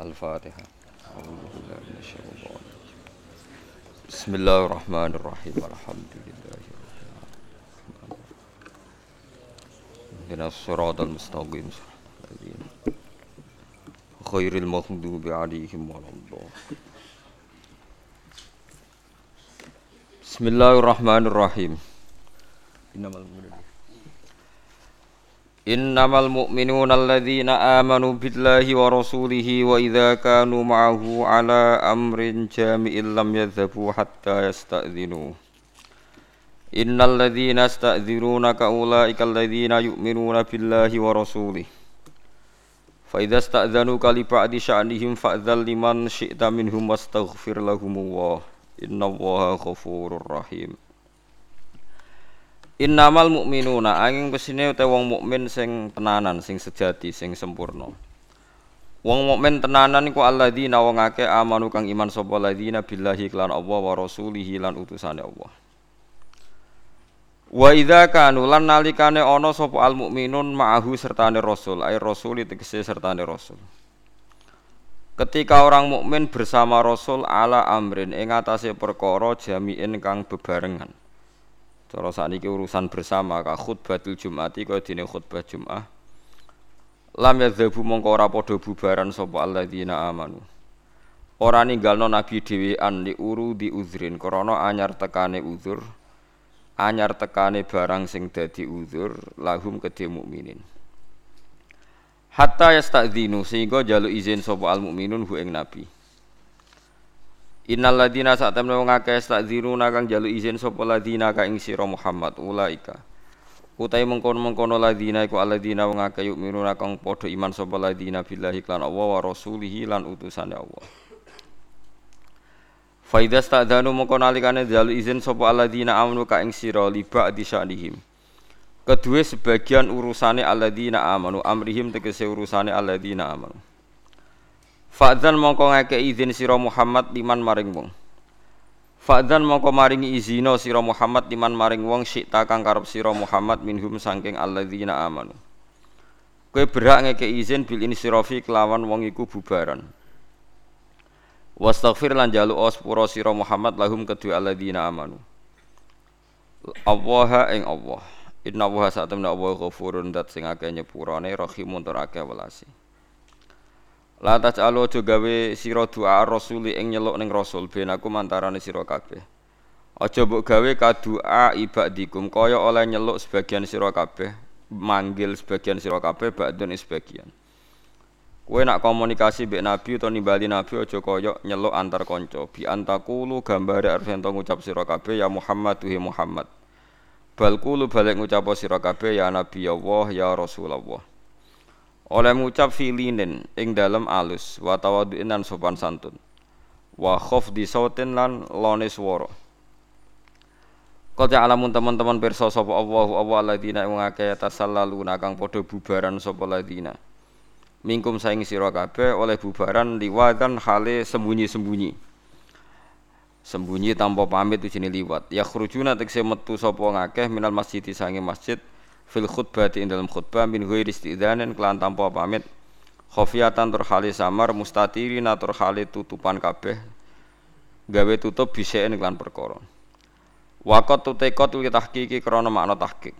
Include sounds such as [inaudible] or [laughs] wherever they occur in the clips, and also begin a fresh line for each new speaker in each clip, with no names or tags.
الفاتحة. بسم الله الرحمن الرحيم. الحمد لله رب العالمين. الصراط المستقيم. صراط الذين غير المغضوب عليهم ولا الضالين. بسم الله الرحمن الرحيم. إنما المؤمنون الذين آمنوا بالله ورسوله وإذا كانوا معه على أمر جامع لم يذهبوا حتى يستأذنوه. إن الذين يستأذنونك أولئك الذين يؤمنون بالله ورسوله. فإذا استأذنوك لبعض شأنهم فأذن لمن شئت منهم واستغفر لهم الله. إن الله غفور رحيم. Innamal mukminuna angin pesine te wong mukmin sing tenanan, sing sejati, sing sempurna. Wong mukmin tenanan iku alladzina wong akeh amanu kang iman sapa ladzina billahi lan Allah wa rasulihi lan utusane Allah. Wa idza kanu lan nalikane ana sapa al mukminun ma'ahu sertane rasul, ai rasul tegese sertane rasul. Ketika orang mukmin bersama rasul ala amrin ing atase perkara jami'in kang bebarengan Cara sakniki urusan bersama ka khutbatul Jumati kaya dene khutbah Jumat. Lam yadzabu mongko ora padha bubaran sapa alladzina amanu. Ora ninggalno nabi dhewean li uru di uzrin krana anyar tekane uzur. Anyar tekane barang sing dadi uzur lahum kedhe mukminin. Hatta yastadzinu sehingga jaluk izin sapa al mukminun hu ing nabi. Innal ladina sak temne wong akeh stakziruna kang jalu izin sapa ladina ka ing sira Muhammad ulaika. Utai mengkono-mengkono ladina iku aladina wong akeh yuk miruna kang padha iman sapa ladina billahi lan Allah wa rasulihi lan utusane Allah. Faida stadanu mengko nalikane jalu izin sapa aladina amanu ka ing sira liba di sya'nihim. Kedua sebagian urusane aladina amanu amrihim tegese urusane aladina amanu. Fa'dzan mongko ngake izin sira Muhammad liman maring wong. Fa'dzan mongko maringi izino sira Muhammad liman maring wong syi'ta kang karep sira Muhammad minhum sangking alladzina amanu. Kowe berhak ngeke izin bil insirafi kelawan wong iku bubaran. Wastaghfir lan jalu ospura sira Muhammad lahum kedua alladzina amanu. Allah ing Allah. Inna wa sa'atamna Allah ghafurun dat sing akeh nyepurane rahimun tur akeh. La taj'alu aja gawe sira doa rasuli ing nyeluk ning rasul ben aku mantarane sira kabeh. Aja mbok gawe kadua ibadikum kaya oleh nyeluk sebagian sira kabeh, manggil sebagian sira kabeh ba'dun sebagian. Kowe nak komunikasi mbek nabi utawa nimbali nabi aja kaya nyeluk antar kanca. Bi antakulu gambare arep ento ngucap sira kabeh ya Muhammad tuhi Muhammad. Bal kulu balik ngucap sira kabeh ya Nabi Allah ya Rasulullah oleh ngucap filinin ing dalam alus wa tawadhu'in lan sopan santun. Wa khafdi sautin lan lone swara. Kau alamun teman-teman perso sapa Allah Allah alladzina wong akeh tasallaluna kang padha bubaran sapa ladina. Mingkum saing kabeh oleh bubaran liwatan hale sembunyi-sembunyi. Sembunyi tanpa pamit ujine liwat. Ya khurujuna tekse metu sapa ngakeh minal masjid sange masjid fil khutbah ing dalam khutbah min ghairi istidzanin kelan tanpa pamit khofiyatan tur hali samar mustatiri tur hali tutupan kabeh gawe tutup bisaen kelan perkara Wakot tutekot li tahqiqi krana makna tahqiq.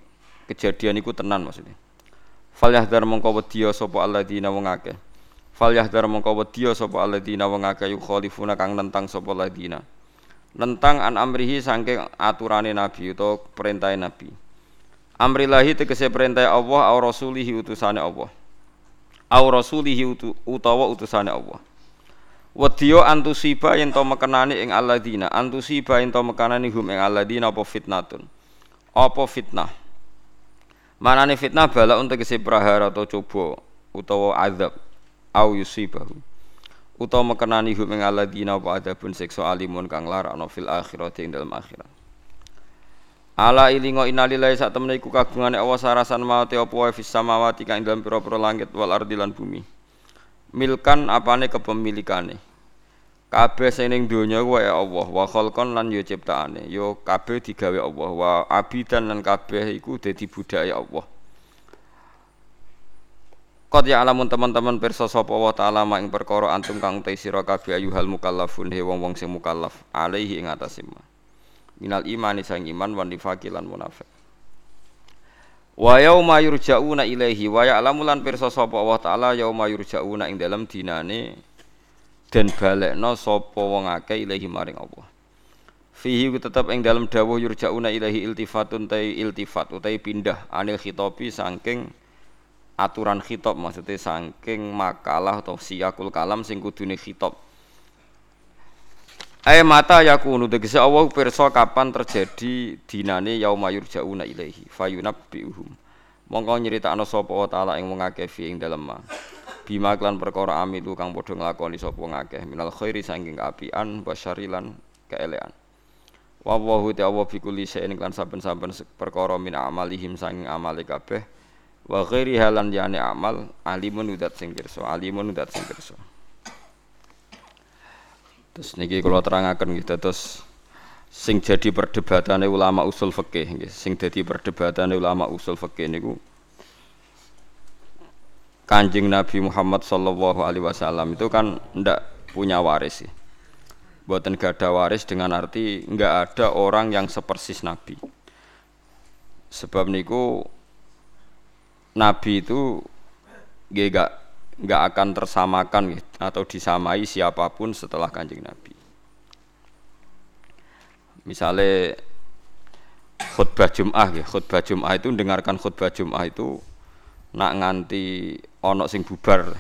Kejadian iku tenan maksudnya. Fal yahdar mongko wedya sapa alladzina wong akeh. Fal yahdar mongko wedya sapa alladzina wong akeh yukhalifuna kang nentang sapa alladzina. Nentang an amrihi saking aturane nabi utawa perintah nabi. Amrillahi tegese perintah Allah au rasulihi utusane Allah. Au rasulihi utu, utawa utusane Allah. Wadiyo antusiba yen to mekenani ing alladzina, antusiba yen to mekenani hum ing alladzina apa fitnatun. Apa fitnah? Manane fitnah bala untuk kese prahara atau coba utawa azab au yusibahu. Utawa mekenani hum ing alladzina apa adabun siksa alimun kang larakno fil akhirati ing dalam akhirat. Ala ilingo innalillahi sak temene iku kagungane Allah sarasan mawate apa wae fis samawati kang dalam pira-pira langit wal ardi lan bumi. Milkan apane kepemilikane. Kabeh sing ning donya wae Allah wa khalqan lan yo ciptaane. Yo kabeh digawe Allah wa abidan lan kabeh iku dadi budaya Allah. Qad ya'lamun teman-teman pirsa sapa wa ta'ala ma ing perkara antum kang te sira kabeh ayuhal mukallafun he wong-wong sing mukallaf alaihi ing atase minal imani sang iman wan nifaqi lan munafik Wa yauma yurja'una ilaihi wa ya'lamu lan pirsa sapa Allah taala yauma yurja'una ing dalem dinane den balekno sapa wong akeh ilaihi maring Allah. Fihi tetep ing dalem dawuh yurja'una ilaihi iltifatun tai iltifat utai pindah anil khitabi saking aturan khitab maksudnya saking makalah atau siyakul kalam sing kudune khitab Ay mata yakunu tegese Allah pirsa kapan terjadi dinane yauma yurjauna ilaihi fayunabbiuhum. Mongko nyeritakno sapa wa taala ing wong akeh ing dalem ma. Bima klan perkara amilu kang padha nglakoni sapa ngakeh minal khairi saking apian basyarilan keelean. Wa wahu ta'ala fi kulli shay'in klan saben-saben perkara min amalihim saking amale kabeh. Wa ghairi halan yane amal alimun udat sing alimun udat sing terus niki kula terangaken gitu terus sing jadi perdebatane ulama usul fikih nggih sing dadi perdebatane ulama usul fikih niku Kanjeng Nabi Muhammad sallallahu alaihi wasallam itu kan ndak punya waris sih. Buatan gak ada waris dengan arti nggak ada orang yang sepersis Nabi. Sebab niku nabi itu gak nggak akan tersamakan gitu, atau disamai siapa pun setelah kanjeng nabi. Misalnya khutbah Jum'ah ya, khutbah Jum'ah itu dengarkan khutbah Jum'ah itu nak nganti onok sing bubar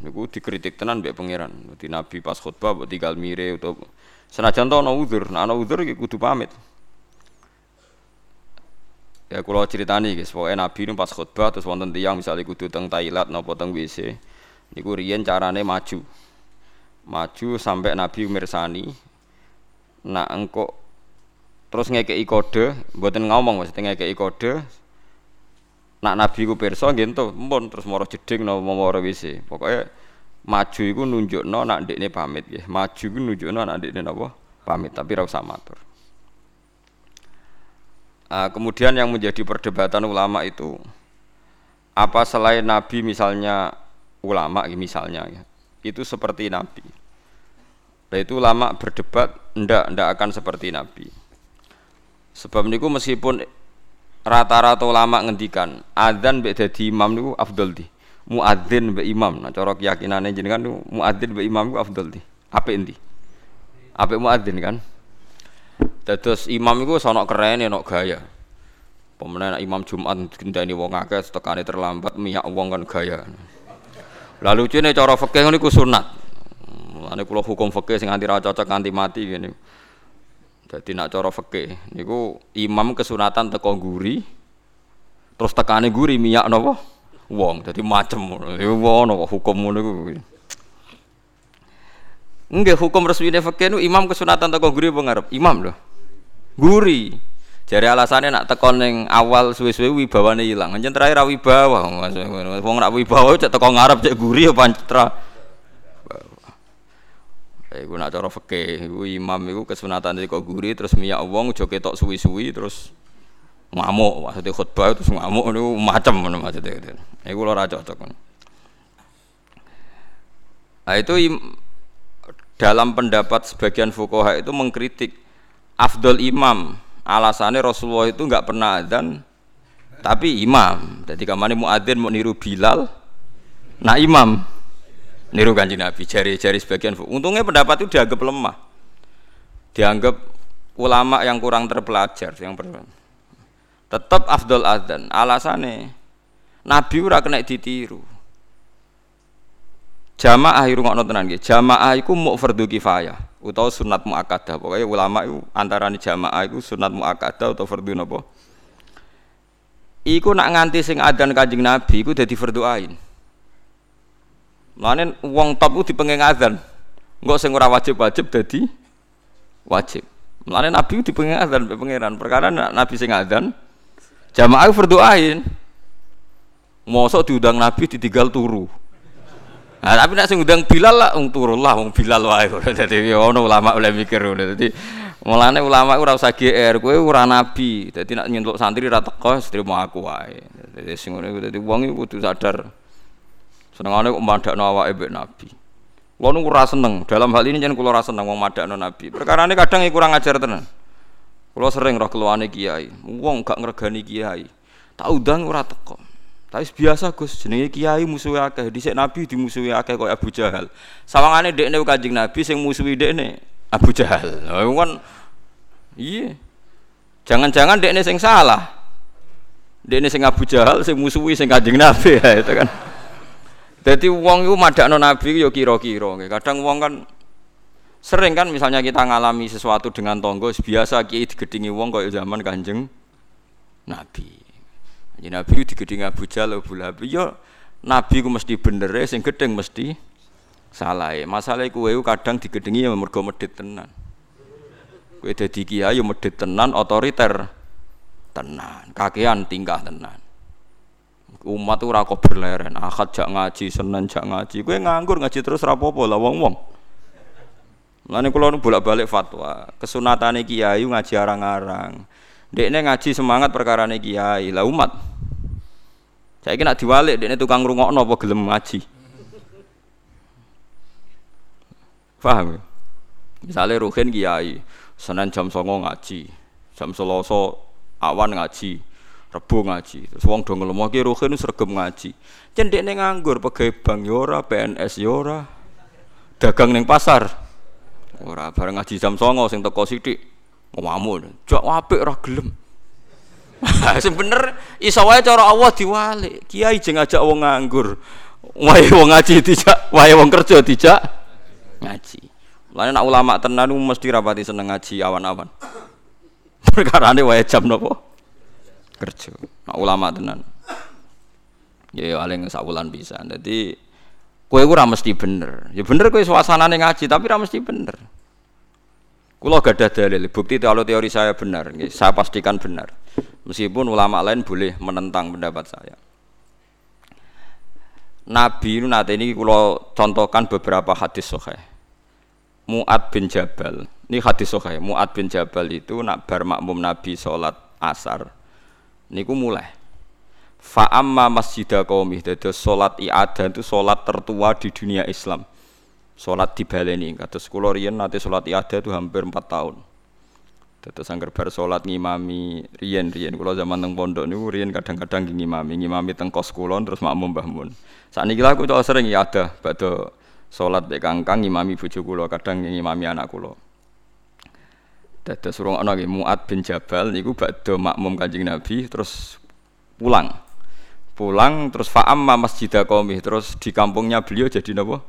niku dikritik tenan mbek pangeran. Dadi nabi pas khutbah mbok tinggal mire atau senajan to ana uzur, nah ana kudu pamit. Ya kalau ceritani guys, pokoknya Nabi ini pas khutbah terus wonten tiang misalnya kudu teng toilet nopo teng WC, niku riyen carane maju, maju sampai Nabi mirsani, nak engkok terus ngekei kode, buatin ngomong maksudnya ngekei kode, nak Nabi ku perso gitu, pun terus moro jeding nopo moro WC, pokoknya maju iku nunjukno nak ndekne pamit ya, maju iku nunjukno nak ndekne napa? Pamit, tapi ra usah matur. Nah, kemudian yang menjadi perdebatan ulama itu apa selain Nabi misalnya ulama misalnya ya, itu seperti Nabi. Nah itu ulama berdebat ndak ndak akan seperti Nabi. Sebab niku meskipun rata-rata ulama ngendikan adzan mbek dadi imam niku afdol di. Muadzin mbek imam. Nah cara keyakinane jenengan niku muadzin mbek imam niku afdol di. Apik endi? Apik muadzin kan? Dados imam iku sono keren nok gaya. Pemenang imam Jumat gendani wong akeh tekane terlambat minyak wong kan gaya. Lalu cene cara fikih niku sunat. Mulane kula hukum fikih sing anti ra cocok anti mati ngene. Dadi nak cara fikih niku imam kesunatan teko guri terus tekane guri minyak napa? Wong. Dadi macem ngono. Iku ono hukum ngono. Enggak hukum resmi fakir nu imam kesunatan teko guri apa ngarep? Imam loh. Guri. Jari alasannya nak tekon yang awal suwe-suwe wibawane hilang. Anjen terakhir ra wibawa. Wong nak wibawa cek teko ngarep cek guri apa pancetra. Iku nak cara fikih, iku imam iku kesunatan teko guri terus miyak wong aja ketok suwi-suwi terus ngamuk maksudnya khutbah terus ngamuk niku macam ngono maksudnya. Iku lho ra cocok. Nah itu dalam pendapat sebagian fukoha itu mengkritik afdol imam. Alasannya Rasulullah itu nggak pernah adzan tapi imam. Jadi kamane muadzin mau niru Bilal nah imam. Niru kanji Nabi jari-jari sebagian untungnya pendapat itu dianggap lemah. Dianggap ulama yang kurang terpelajar yang ber tetap afdol adzan. Alasannya Nabi ora kena ditiru Jamaah iku ngono tenan nggih. Jamaah iku muk fardhu kifayah utawa sunat muakkadah. Pokoke ulama iku antarané jamaah iku sunat muakkadah utawa fardhu napa? Iku nak nganti sing adzan Kanjeng Nabi iku dadi fardhu ain. Mulane wong top ku dipenging adzan. Engko sing ora wajib-wajib dadi wajib. Mulane Nabi dipenging adzan mbek pangeran. Perkara Nabi sing adzan jamaah fardhu ain. Mosok diundang Nabi ditinggal turu. Nah, tapi nak sing ngundang Bilal lah wong turun lah wong Bilal wae. [laughs] Dadi ya ono ulama oleh mikir ngono. Dadi mulane ulama ora usah GR, kowe ora nabi. Dadi nak nyentuk santri ra teko trimo aku wae. Dadi sing ngono dadi wong iku kudu sadar Senengane kok madakno awake mbek Nabi. Kulo nu ora seneng, dalam hal ini jangan kulo ora seneng wong madakno Nabi. Perkara ini kadang kurang ajar tenan. Kulo sering roh keluane kiai, wong gak ngregani kiai. Tak undang ora teko. Tapi biasa Gus, jenenge kiai musuhe akeh. Dhisik Nabi dimusuhi akeh koyo Abu Jahal. Sawangane dekne Kanjeng Nabi sing musuhi dekne Abu Jahal. Lah kan iya. Jangan-jangan dekne sing salah. Dekne sing Abu Jahal sing musuhi sing Kanjeng Nabi [laughs] ya itu kan. Jadi wong itu madakno Nabi yo kira-kira. Kadang wong kan sering kan misalnya kita ngalami sesuatu dengan tonggo biasa kiai digedingi wong kaya zaman Kanjeng Nabi. Jadi Nabi digeding Abu Jahal Abu Lahab. Yo Nabi ku mesti bener sing gedeng mesti salah. Masalah kuwe kadang digedingi ya mergo medit tenan. Kowe dadi kiai yo medit tenan, otoriter tenan, kakean tingkah tenan. Umat ora kok berleren, akad jak ngaji, senen jak ngaji. Kowe nganggur ngaji terus ra apa-apa lah wong-wong. Mulane kula nu bolak-balik fatwa, kesunatane kiai ngaji arang-arang. Dekne ngaji semangat perkara nih kiai, lah umat. Saya kira diwalik, dekne tukang rungokno apa gelem ngaji. Paham? Ya? Misalnya Ruhin kiai, Senin jam songo ngaji, jam Selasa awan ngaji, Rebo ngaji. Terus wong do ngelemo ki Ruhin sregep ngaji. Cendek ning nganggur pegawai bank yora, ya PNS yora, ya dagang neng pasar. Ora bareng ngaji jam songo sing teko sithik ngomong jak apik ora gelem. [laughs] Sing bener iso wae cara Allah diwalik. Kiai jeng ajak wong nganggur wae wong ngaji dijak wae wong kerja dijak ngaji. Lain nak ulama tenan mesti rapati seneng ngaji awan-awan. [laughs] Perkara ini wae jam nopo? Kerja. Nak ulama tenan. Ya paling sak wulan bisa jadi kue ora mesti bener. Ya bener kue suasana ngaji tapi ora mesti bener Kulo gak ada dalil, bukti kalau teori saya benar, saya pastikan benar. Meskipun ulama lain boleh menentang pendapat saya. Nabi itu nanti ini kulo contohkan beberapa hadis sohe. Muad bin Jabal, ini hadis sohe. Muad bin Jabal itu nak bar makmum Nabi sholat asar. Niku mulai. Fa'amma masjidah kaumih, jadi sholat i'adah itu sholat tertua di dunia Islam Sholat di baleni, kata sekolah rian nanti sholat iada itu hampir empat tahun. Terus angker bar sholat ngimami rian rian. Kalau zaman teng pondok nih rian kadang-kadang ngimami ngimami teng kos terus makmum bahmun. Saat ini aku coba sering iada, pada sholat di kangkang ngimami bujuk kulo kadang ngimami anak kulo. Dados surung ana nggih Muad bin Jabal niku badhe makmum Kanjeng Nabi terus pulang. Pulang terus fa'amma masjidah qaumi terus di kampungnya beliau jadi napa?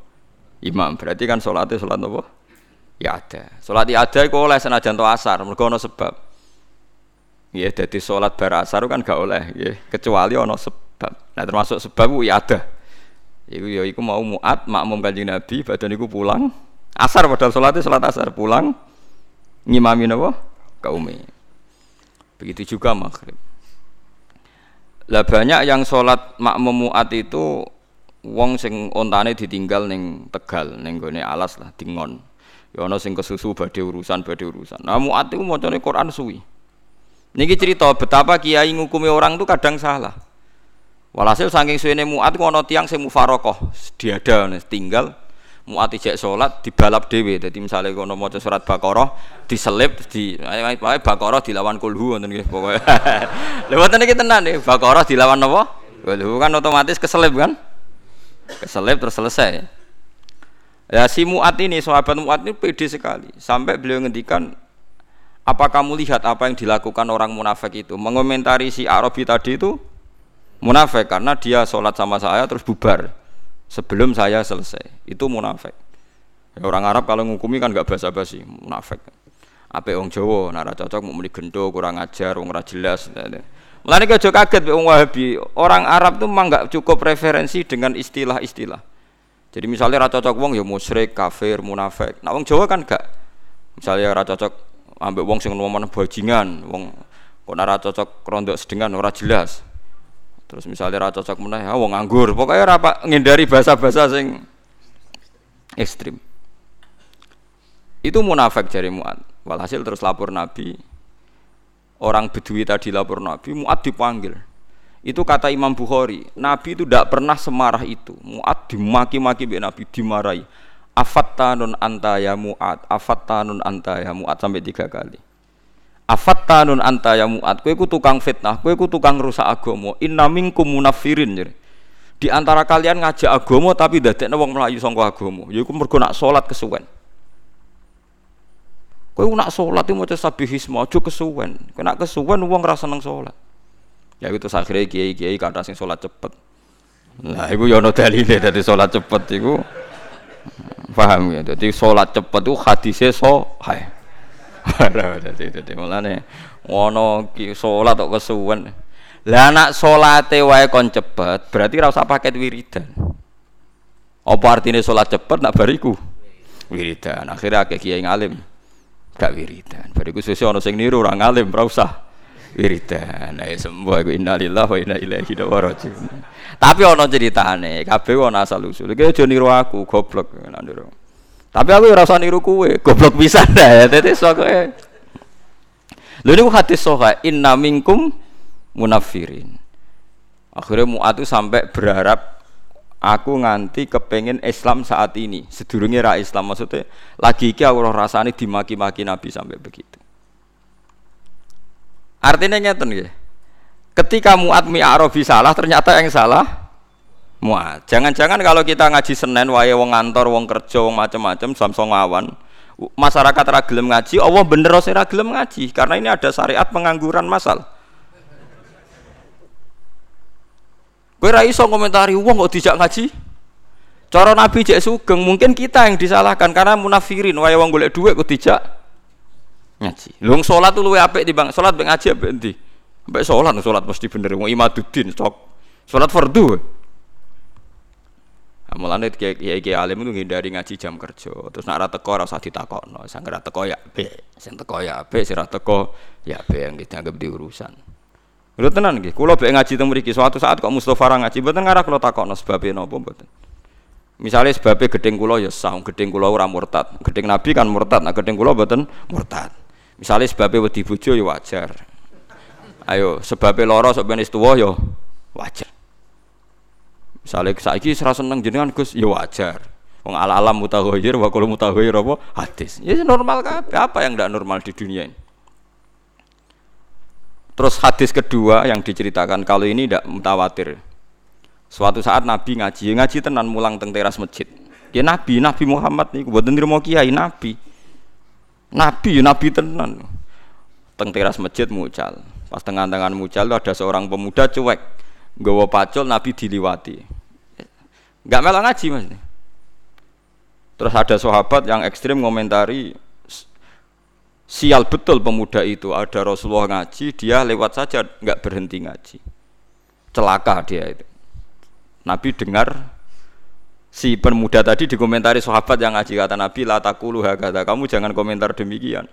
Imam. Berarti kan sholatnya sholat apa? Ya ada. Sholat ya ada itu oleh senajan to asar, mereka ada sebab. Ya, jadi sholat berasar kan gak oleh, ya. kecuali ada sebab. Nah termasuk sebab ya ada. Iku ya iku mau muat makmum kanjeng Nabi, badan iku pulang. Asar padahal sholatnya sholat asar pulang. Ngimami apa? Kaumi. Begitu juga maghrib. Lah banyak yang sholat makmum muat itu wong sing ontane ditinggal ning Tegal ning gone alas lah dingon. Ya ana sing kesusu badhe urusan badhe urusan. Nah muat iku macane Quran suwi. Niki cerita betapa kiai ngukumi orang itu kadang salah. Walhasil saking suwene muat ku ana tiyang sing mufarokoh diada tinggal muat ijek salat dibalap dhewe. Dadi misale kono maca surat Baqarah diselip di wae Baqarah dilawan kulhu ngoten nggih pokoke. [laughs] Lha wonten iki tenan nih Baqarah dilawan napa? Kulhu kan otomatis keselip kan? Keselip terus selesai. Ya si Mu'at ini sahabat Mu'at ini pede sekali. Sampai beliau ngendikan apa kamu lihat apa yang dilakukan orang munafik itu? Mengomentari si Arabi tadi itu munafik karena dia sholat sama saya terus bubar sebelum saya selesai. Itu munafik. Ya, orang Arab kalau ngukumi kan nggak basa-basi munafik. Apa orang Jawa nara cocok mau beli gendo kurang ajar orang jelas Mulane aja kaget wong Wahabi. Orang Arab tuh memang nggak cukup referensi dengan istilah-istilah. Jadi misalnya ra cocok wong ya musyrik, kafir, munafik. Nah wong Jawa kan gak. Misalnya ra cocok ambek wong sing ngomong bajingan, wong kok ora cocok rondok sedengan ora jelas. Terus misalnya ra cocok meneh ya wong nganggur. Pokoknya ra ngindari bahasa-bahasa sing ekstrim. Itu munafik jari Mu'ad. Walhasil terus lapor Nabi, orang Bedui tadi lapor Nabi, Muat dipanggil. Itu kata Imam Bukhari, Nabi itu tidak pernah semarah itu. Mu'ad dimaki-maki be Nabi dimarahi. Afattanun anta ya Mu'ad, afattanun anta ya Mu'ad sampai tiga kali. Afattanun anta ya Mu'ad, kowe ku tukang fitnah, kowe ku tukang rusak agama. Inna minkum munafirin. Jadi. Di antara kalian ngajak agama tapi dadekne wong melayu sangka agama. Yaiku mergo nak kesuwen. Kowe nak salat itu maca sabihisme aja kesuwen. Kowe nak kesuwen wong ora seneng salat. Ya itu akhirnya kiai-kiai kata sing salat cepet. Nah, iku ya ono dalile dadi cepet iku. Paham ya? Dadi salat cepet itu hadise sahih. Dadi dadi mulane ono ki salat kok kesuwen. Lah nak salate wae kon cepet, berarti ora usah paket wiridan. Apa artinya salat cepet nak bariku? Wiridan. Akhirnya akeh kiai ngalim gak wiridan. Bariku sesuk ana sing niru ora ngalim, ora usah wiridan. Ayo sembuh iku innalillahi wa inna ilaihi raji'un. Tapi ana ceritane, kabeh ana asal usul. Iki aja niru aku, goblok niru. Tapi aku ora usah niru kowe, goblok pisan [laughs] dah. Dadi sokoe. Lha niku hadis soha inna minkum munafirin. Akhirnya Mu'ad itu sampai berharap aku nganti kepengen Islam saat ini. Sedurunge ra Islam maksudnya lagi iki aku rasane dimaki-maki Nabi sampai begitu. Artinya ngeten nggih. Ketika Muat Arabi salah ternyata yang salah Muat jangan-jangan kalau kita ngaji Senin wae wong ngantor wong kerja wong macam-macam samsung awan masyarakat ra ngaji Allah bener ora ngaji. Karena ini ada syariat pengangguran masal Kowe ra iso komentari wong kok dijak ngaji. Cara Nabi jek sugeng, mungkin kita yang disalahkan karena munafirin wae wong golek dhuwit kok dijak ngaji. Lung salat luwe apik timbang salat mek ngaji apik endi? Mbek salat salat mesti bener wong imaduddin cok. Salat fardu. Mulane kiai kiai alim itu ngindari ngaji jam kerja. Terus nak ora teko ora usah ditakokno. Sang teko ya be, sing teko ya be, sing ora teko ya be yang dianggap diurusan. Lho tenan nggih, kula bek ngaji teng mriki suatu saat kok Mustofa ra ngaji mboten ngarah kula takokno sebabe napa mboten. Misalnya sebabnya gedeng kula ya sah, gedeng kula ora murtad. Gedeng Nabi kan murtad, nah gedeng kula mboten murtad. Misalnya sebabnya wedi bojo ya wajar. Ayo, sebabnya lara sok ben tuwa ya wajar. Misalnya saiki ora seneng jenengan Gus ya wajar. Wong ala-alam mutaghayyir wa kullu mutaghayyir apa hadis. Ya normal kabeh, apa yang tidak normal di dunia ini? Terus hadis kedua yang diceritakan kalau ini tidak mutawatir. Suatu saat Nabi ngaji, ngaji tenan mulang teng teras masjid. Ya Nabi, Nabi Muhammad nih, buat mau kiai Nabi. Nabi, Nabi tenan. Teng teras masjid mucal. Pas tengah-tengah mucal ada seorang pemuda cuek. Gawa pacul Nabi diliwati. Gak melang ngaji mas. Terus ada sahabat yang ekstrim ngomentari sial betul pemuda itu ada Rasulullah ngaji dia lewat saja nggak berhenti ngaji. Celaka dia itu. Nabi dengar si pemuda tadi dikomentari sahabat yang ngaji kata Nabi latakulu kata kamu jangan komentar demikian.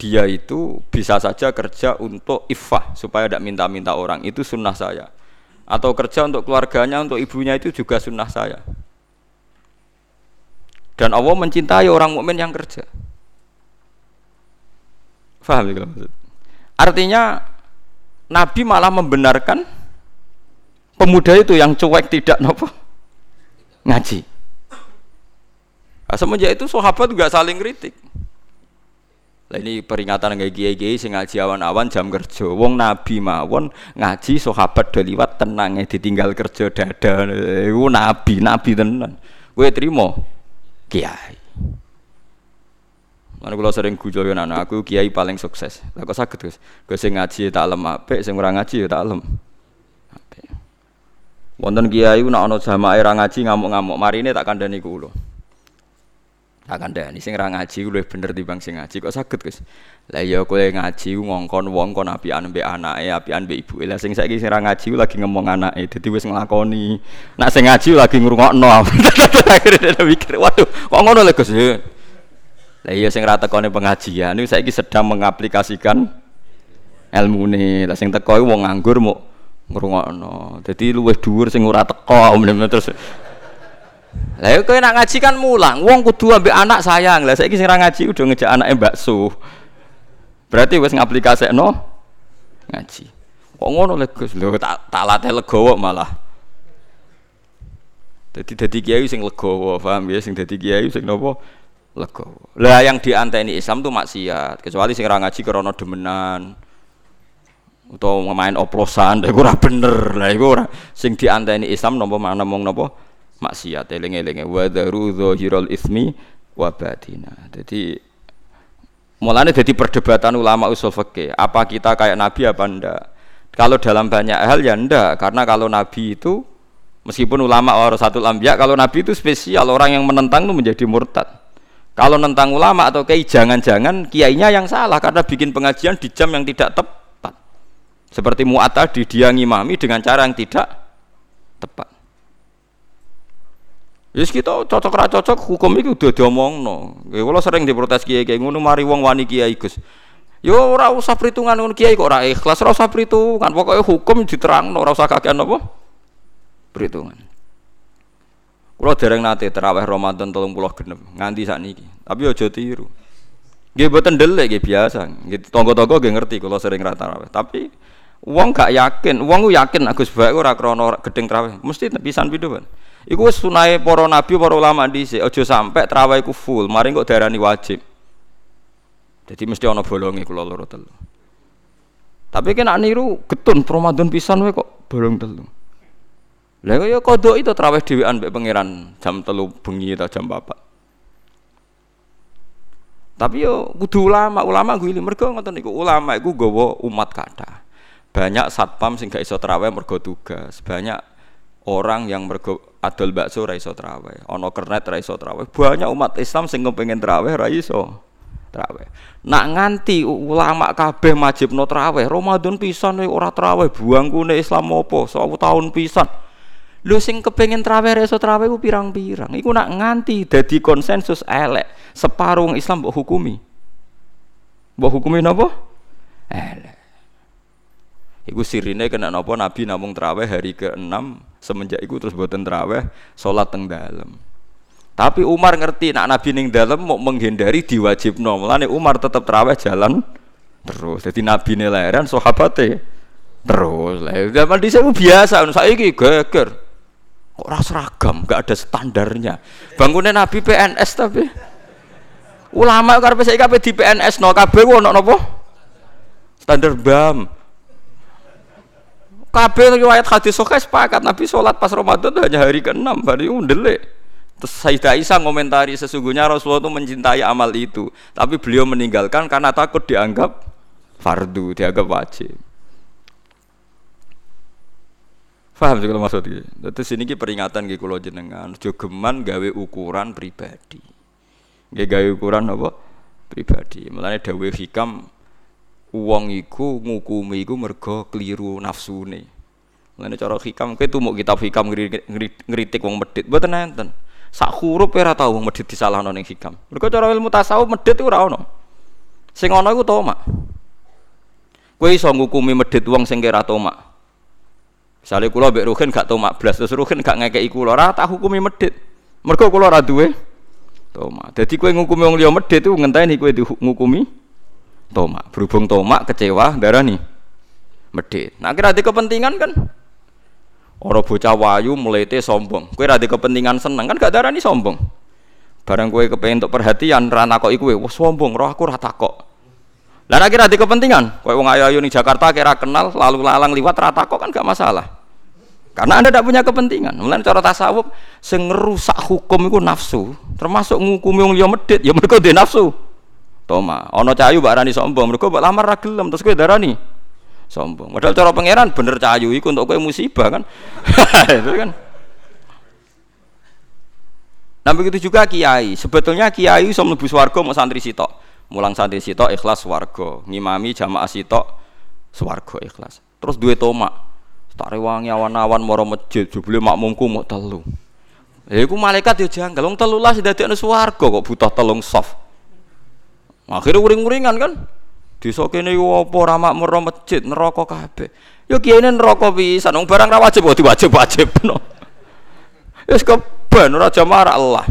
Dia itu bisa saja kerja untuk ifah supaya tidak minta-minta orang. Itu sunnah saya. Atau kerja untuk keluarganya untuk ibunya itu juga sunnah saya. Dan Allah mencintai orang mukmin yang kerja Faham ya maksud? Artinya Nabi malah membenarkan pemuda itu yang cuek tidak nopo ngaji. Nah, semenjak itu sahabat juga saling kritik. Lah ini peringatan kayak kiai-kiai sing ngaji awan-awan jam kerja. Wong Nabi mawon ngaji sahabat do liwat tenangnya ditinggal kerja dada. Iku Nabi, Nabi tenan. Kowe trimo kiai. Mana kalau sering gujo yo anak aku kiai paling sukses. Lah kok saged Gus? Gus sing ngaji tak lem apik, sing ora ngaji ya tak lem. Wonten kiai nek ana jamaah ora ngaji ngamuk-ngamuk, marine tak kandhani kula. Tak kandhani sing ora ngaji luwih bener timbang sing ngaji. Kok saged Gus? Lah ya kowe ngaji ngongkon wong kon apian mbek anake, apian mbek ibuke. Lah sing saiki sing ora ngaji lagi ngomong anake, dadi wis nglakoni. Nak sing ngaji lagi ngrungokno. [laughs] Akhirnya mikir, waduh, kok ngono lho Gus? Lah iya sing ra tekone pengajian niku saiki sedang mengaplikasikan ilmu nih. Lah sing teko wong nganggur mau ngrungokno. Dadi luwih dhuwur sing ora teko terus Lah kowe nak ngaji kan mulang, wong kudu ambek anak sayang. Lah saiki sing ra ngaji udah ngejak anake bakso. Berarti wis ngaplikasekno ngaji. Kok ngono lek Gus? Lho tak tak latih legowo malah. Jadi dadi kiai sing legowo, paham ya sing dadi kiai sing nopo legowo. Lah yang dianteni Islam tuh maksiat, kecuali sing ora ngaji krana demenan. Utawa main oplosan, iku ora bener. Lah iku ora sing dianteni Islam nopo mana mong nopo maksiat eling-elinge wa daru dzahirul ismi wa batina. Jadi mulane jadi perdebatan ulama usul fikih, apa kita kayak nabi apa ndak? Kalau dalam banyak hal ya ndak, karena kalau nabi itu meskipun ulama orang satu lambiak, kalau nabi itu spesial orang yang menentang itu menjadi murtad. Kalau nentang ulama atau kiai jangan-jangan kiainya yang salah karena bikin pengajian di jam yang tidak tepat. Seperti Mu'at tadi dia ngimami dengan cara yang tidak tepat. Yes kita cocok ra cocok hukum itu udah diomongno. Ya kalau sering diprotes kiai kiai ngono mari wong wani kiai Gus. Yo ora usah perhitungan ngono kiai kok ora ikhlas, ora usah perhitungan. Pokoknya hukum diterangno ora usah kakean apa? Perhitungan. Kulo dereng nate terawih Ramadan 30 genep nganti sakniki. Tapi aja tiru. Nggih mboten ndelik nggih biasa. Nggih tangga-tangga nggih ngerti kula sering ra tarawih. Tapi wong gak yakin, wong yakin Agus Baik ora krana gedeng tarawih. Mesti pisan pindho, Pak. Iku sunahe para nabi, para ulama dhisik, aja sampe tarawih ku full, mari kok darani wajib. Jadi mesti ana bolonge kula loro telu. Tapi kena niru getun Ramadan pisan wae kok bolong telu. Lah ya kodok itu tarawih dhewean mbek pangeran jam telu bengi atau jam 4. Tapi yo kudu ulama, ulama gue ini mergo ngoten niku ulama iku gawa umat kata. Banyak satpam sing gak iso tarawih mergo tugas, banyak orang yang mergo adol bakso ra iso traweh, ana kernet ra iso traweh. Banyak umat Islam sing kepengin traweh ra iso traweh. Nak nganti ulama kabeh majibno traweh, Ramadan pisan ora traweh, buangkune Islam apa? 1000 tahun pisan. Lho sing kepengin traweh ra iso traweh ku pirang-pirang. Iku nak nganti dadi konsensus elek, separuh Islam mbok hukumi. Mbok hukumi napa? Elek. Iku sirine kena napa Nabi namung traweh hari ke-6 semenjak iku terus boten traweh salat teng dalem. Tapi Umar ngerti nak Nabi ning dalem mau menghindari diwajibno. Mulane Umar tetap traweh jalan terus. Jadi Nabi ne lahiran sahabate terus. Lah zaman dhisik biasa saiki geger. Kok ora seragam, gak ada standarnya. Bangunnya Nabi PNS tapi. Ulama karepe saiki kabeh di PNS no? Kabeh ono napa? Standar BAM kabeh riwayat hadis sahih sepakat Nabi sholat pas Ramadan hanya hari ke-6 hari undelik terus Sayyidah Aisyah ngomentari sesungguhnya Rasulullah itu mencintai amal itu. Tapi beliau meninggalkan karena takut dianggap fardu dianggap wajib Faham sih kalau maksudnya. Terus ini ki peringatan ki kulo jenengan, jogeman gawe ukuran pribadi. Gak gawe ukuran apa? Pribadi. Mulane dawe hikam Uang iku ngukumi iku mergo keliru nafsune. Mulane cara hikam kowe mau kitab hikam ngritik wong medit mboten enten. Sak huruf ora tau wong medit disalahno ning hikam. Mergo cara ilmu tasawuf medit ora ono. Sing ono iku tomak. Kowe iso ngukumi medit wong sing kira tomak. Misalnya kula mbek Ruhin gak tomak blas, terus Ruhin gak ngekeki kula, ora tak hukumi medit. Mergo kula ora duwe tomak. Dadi kowe ngukumi wong liya medit iku ngenteni kowe ngukumi tomak. Berhubung tomak kecewa darah nih medit. Nah kira di kepentingan kan? Orang bocah wayu melete sombong. Kue rada kepentingan seneng kan gak darah nih sombong. Barang kue kepengen untuk perhatian rana kok ikue wah sombong roh aku rata kok lah kira di kepentingan kue wong ayu ayu nih Jakarta kira kenal lalu lalang liwat rata kok kan gak masalah karena anda tidak punya kepentingan mulai cara tasawuf sing ngerusak hukum itu nafsu termasuk ngukumi wong liya medit ya mereka dia nafsu Toma, ono cayu mbak sombong, mereka mbak lamar ragilem terus gue darani sombong. Padahal cara pangeran bener cayu iku untuk gue musibah kan. [laughs] itu kan. Nah begitu juga kiai. Sebetulnya kiai iso mlebu swarga mau santri sitok. Mulang santri sitok ikhlas swarga, ngimami jamaah sitok swarga ikhlas. Terus duwe tomak. Tak rewangi awan-awan moro masjid, jebule makmumku mau telu. Ya iku malaikat yo janggal, wong telulas swarga kok butuh telung soft. Akhirnya uring-uringan kan. Desa kene yo apa ra makmur masjid neraka kabeh. Yo kiyene neraka pisan wong barang ra wajib kok diwajib-wajibno. Wis keben ora jamaah Allah.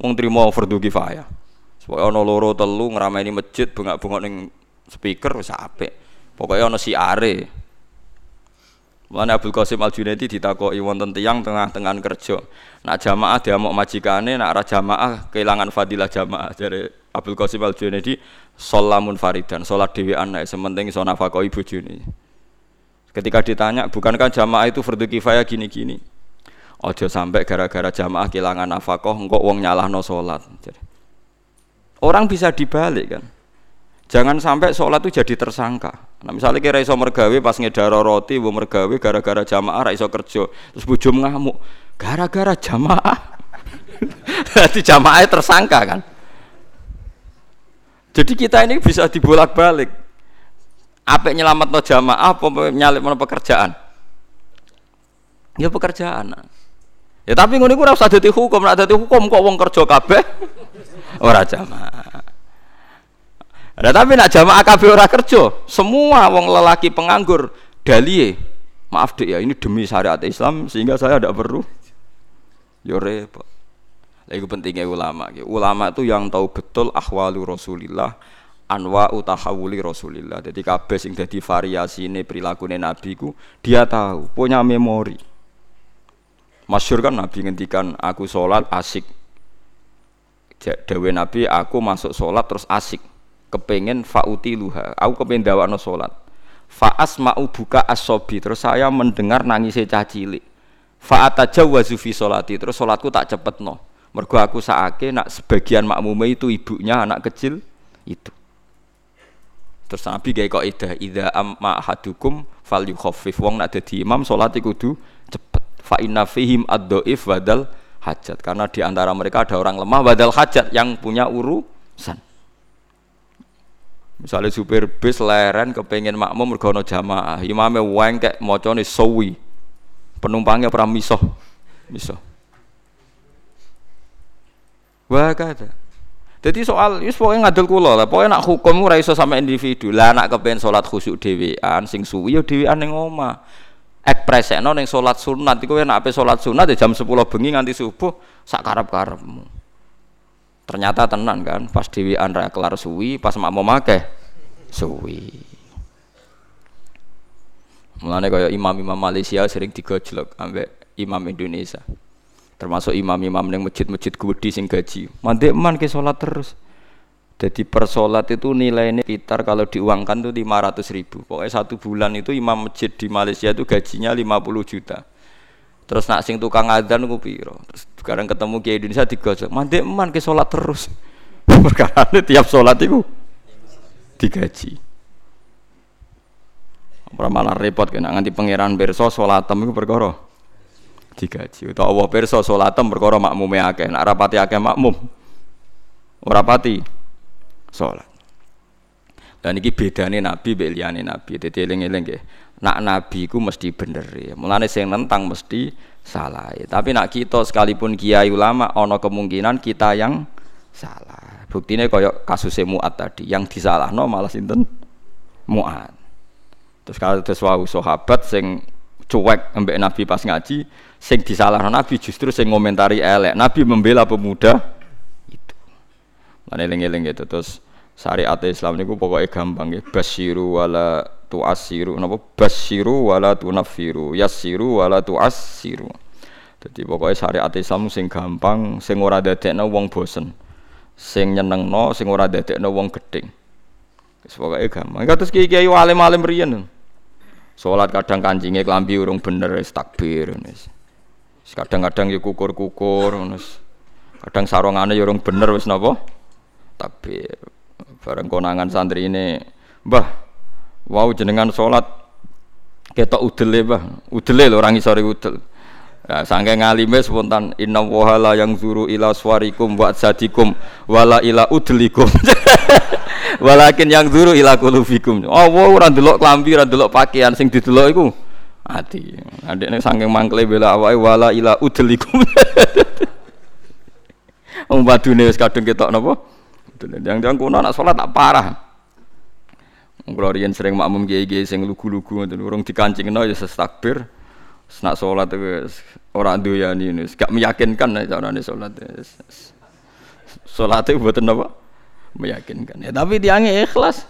Wong trimo fardu kifayah. Supaya ana loro telu ngrameni masjid bengak-bengok ning speaker wis apik. Pokoke ana siare. Mulane Abdul Qasim Al Junaidi ditakoki wonten tiyang tengah-tengah kerja. Nak jamaah diamuk majikane, nak ora jamaah kehilangan fadilah jamaah. Jare Abdul Qasim Al Junaidi sholamun faridan, salat dhewean nek sementing iso nafakahi bojone. Ketika ditanya, bukankah jamaah itu fardu kifayah gini-gini? Ojo sampai gara-gara jamaah kehilangan nafkah, engkau uang nyalahno salat. Orang bisa dibalik kan. Jangan sampai sholat itu jadi tersangka. Nah, misalnya kira iso mergawe pas ngedaro roti, bu mergawe gara-gara jamaah ra iso kerja, terus bujum ngamuk, gara-gara jamaah. [laughs] Jadi jamaah tersangka kan. Jadi kita ini bisa dibolak-balik. Apa nyelamat no jamaah, apa nyalip no pekerjaan? Ya pekerjaan. Ya tapi ngono iku ora usah dadi hukum, nek dadi hukum kok wong kerja kabeh ora jamaah. Nah, tapi nak jamaah kabeh ora kerja, semua wong lelaki penganggur dalie. Maaf dek ya, ini demi syariat Islam sehingga saya tidak perlu. Yo repot. Lagi pentingnya ulama. Ulama itu yang tahu betul ahwalu Rasulillah, anwa utahawuli Rasulillah. Jadi kabeh sing dadi variasi ini perilaku Nabi ku dia tahu, punya memori. Masyur kan Nabi ngendikan aku sholat asik. Dewi Nabi aku masuk sholat terus asik. Kepengen fauti luha aku kepengen dawakno salat faas mau buka asobi. Terus saya mendengar nangis cah cilik. Fa atajawwazu fi solati terus salatku tak cepet no mergo aku saake nak sebagian makmume itu ibunya anak kecil itu. Terus Nabi gaya kok ida ida amma hadukum fal yukhaffif wong nak dadi imam salat kudu cepet. Fa inna fihim ad-dhaif badal hajat karena di antara mereka ada orang lemah badal hajat yang punya urusan Misalnya supir bis leren kepengen makmum mergo jamaah, imame wengkek macane sawi. Penumpangnya pernah misoh. Misoh. Wah kata. Jadi soal wis pokoke ngadul kula lah, pokoke nak hukum ora iso sama individu. Lah nak kepengen salat khusyuk dhewean sing suwi ya dhewean ning omah. Ekspresekno ning salat sunat iku nek ape salat sunat ya jam 10 bengi nganti subuh sak karep-karepmu. Ternyata tenan kan, pas Dewi Andra kelar suwi, pas mak mau make suwi. Mulane kaya imam-imam Malaysia sering digojlok ambek imam Indonesia. Termasuk imam-imam yang masjid-masjid gede sing gaji. Mandek man ke sholat terus. Jadi per sholat itu nilainya sekitar kalau diuangkan itu 500 ribu. Pokoknya satu bulan itu imam masjid di Malaysia itu gajinya 50 juta. Terus nak sing tukang adzan ku piro? Terus sekarang ketemu Kiai Indonesia digosok, mandek man ke salat terus. [laughs] Perkara tiap salat itu digaji. Ora malah repot kena nganti pangeran pirsa salatem iku perkara digaji. Utawa Allah pirsa salatem perkara makmume akeh, nak rapati akeh makmum. Ora pati salat. Dan iki bedane nabi mbek nabi. Dadi eling-eling nggih nak nabi ku mesti bener ya. Mulane sing nentang mesti salah. Ya. Tapi nak kita sekalipun kiai ulama ono kemungkinan kita yang salah. Buktinya koyok kasus Muat tadi yang disalahno malah sinten Muat. Terus kalau ada suatu sahabat sing cuek ambek Nabi pas ngaji, sing disalahno Nabi justru sing ngomentari elek. Nabi membela pemuda itu. Mana eling-eling gitu terus syariat Islam niku pokoknya gampang ya. Basyiru wala tuasiru napa? Basyiru wala tunafiru yassiru wala tuasiru jadi pokoknya syariat Islam sing gampang sing ora dadekno wong bosen. Sing nyenengno sing ora dadekno wong gedeng. Wis pokoke gampang. Kados kiai-kiai alim-alim riyen. Salat kadang kancingnya klambi urung bener wis takbir wis. Kadang-kadang ya kukur-kukur wis. Kadang sarongane ya urung bener wis napa? Takbir bareng konangan santri ini mbah Wow jenengan sholat ketok udele bah, udele lho orang isore udel. Nah, sangke ngalime spontan inna wahala yang zuru ila swarikum wa sadikum wala ila udlikum. [laughs] Walakin yang zuru ila kulufikum. Oh, wow, ora ndelok klambi, ora ndelok pakaian sing didelok iku ati. Adekne saking mangkle bela awake wala ila udlikum. [laughs] Wong badune wis kadung ketok napa? Yang-yang kono anak salat tak parah. Kalau sering makmum kiai-kiai sing lugu-lugu ngoten urung dikancingno ya takbir. Senak salat itu ora doyani wis gak meyakinkan nek carane salat. Salat itu mboten apa? Meyakinkan. Ya tapi tiange ikhlas.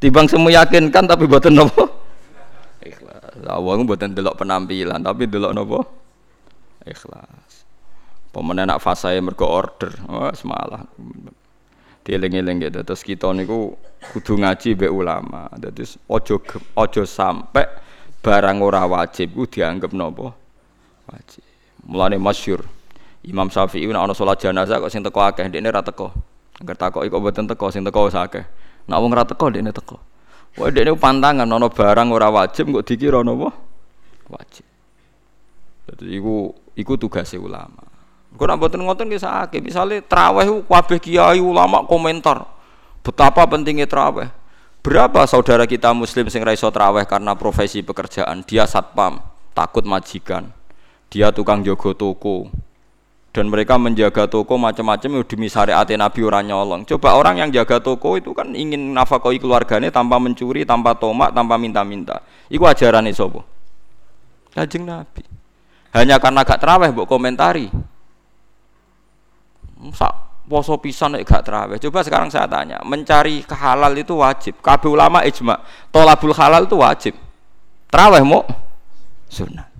Timbang semeyakinkan tapi mboten apa? Ikhlas. Awang buatan delok penampilan, tapi delok nopo ikhlas. Pemenang nak fase mergo order, wah semalah. Dieling-eling gitu. Terus kita niku kudu ngaji be ulama. Terus ojo ojo sampai barang ora wajib ku dianggap nopo wajib. Mulane masyur. Imam Syafi'i nek ana salat jenazah kok sing teko akeh, ndekne ra teko. Angger takoki kok mboten teko, sing teko wis akeh. Nek wong ra teko ndekne teko. Wah ini pantangan nono barang ora wajib kok dikira nopo wajib. Jadi iku iku tugasnya ulama. Kau nak buatin ngotot kisah sakit. Misalnya teraweh kabeh kiai ulama komentar betapa pentingnya teraweh. Berapa saudara kita muslim sing raiso teraweh karena profesi pekerjaan dia satpam takut majikan dia tukang jogo toko dan mereka menjaga toko macam-macam demi syariat Nabi orang nyolong. Coba orang yang jaga toko itu kan ingin nafkahi keluarganya tanpa mencuri, tanpa tomak, tanpa minta-minta. Iku ajaran sobo. Kajeng Nabi. Hanya karena gak teraweh mbok komentari. Sak poso pisan nek gak teraweh. Coba sekarang saya tanya, mencari kehalal itu wajib. Kabeh ulama ijma, tolabul halal itu wajib. Teraweh mau sunnah.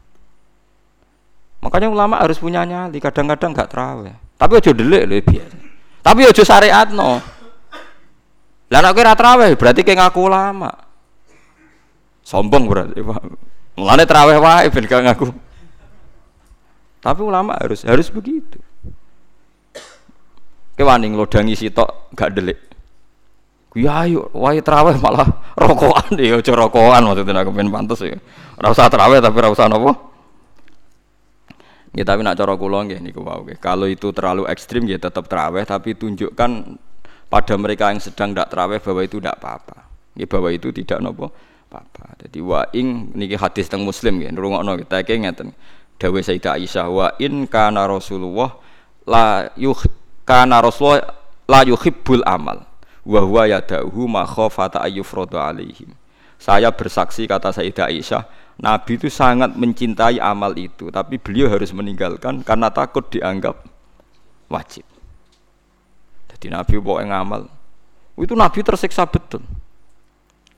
Makanya ulama harus punya nyali. Kadang-kadang nggak terawih. Tapi ojo delik biasa. Tapi ojo syariat no. Lah nek kira terawih berarti kayak ngaku ulama. Sombong berarti. Mulane terawih wae ben gak ngaku. Tapi ulama harus harus begitu. Kewaning lodangi sitok gak delik. Kuwi ayo wae terawih malah [laughs] rokokan ya aja rokokan maksudnya aku pengen pantes ya. Ora usah terawih tapi ora usah napa? Ya tapi nak cara kula nggih niku wau nggih. Kalau itu terlalu ekstrim ya tetap terawih tapi tunjukkan pada mereka yang sedang tidak terawih bahwa itu tidak apa-apa. Ya bahwa itu tidak nopo apa-apa. Jadi wa ing niki hadis teng Muslim nggih ngrungokno kita iki ngeten. Dawuh Sayyidah Aisyah wa in kana Rasulullah la yuh kana Rasulullah la yuhibbul amal wa huwa yadahu ma khafata ayyufradu alaihim. Saya bersaksi kata Sayyidah Aisyah Nabi itu sangat mencintai amal itu, tapi beliau harus meninggalkan karena takut dianggap wajib. Jadi Nabi bawa ngamal, itu Nabi tersiksa betul.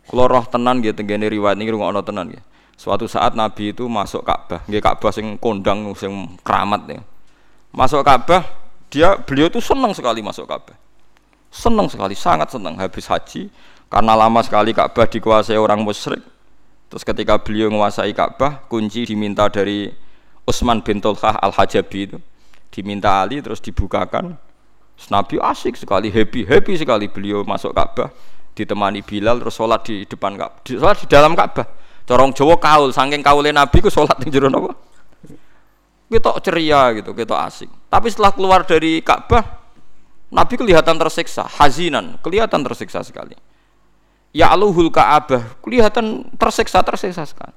Kalau roh tenan gitu, tenggene riwayat ini rumah tenan gitu. Suatu saat Nabi itu masuk Ka'bah, nggih Ka'bah sing kondang sing keramat ya. Masuk Ka'bah, dia beliau itu senang sekali masuk Ka'bah. Senang sekali, sangat senang habis haji karena lama sekali Ka'bah dikuasai orang musyrik Terus ketika beliau menguasai Ka'bah, kunci diminta dari Utsman bin Tulkah Al-Hajabi itu. Diminta Ali terus dibukakan. Terus Nabi asik sekali, happy, happy sekali beliau masuk Ka'bah. Ditemani Bilal terus sholat di depan Ka'bah. Sholat di dalam Ka'bah. Corong Jawa kaul, saking kaulnya Nabi ku sholat di jero napa? Kita ceria gitu, kita asik. Tapi setelah keluar dari Ka'bah, Nabi kelihatan tersiksa, hazinan, kelihatan tersiksa sekali. Ya aluhul ka'abah kelihatan tersiksa tersiksa sekali.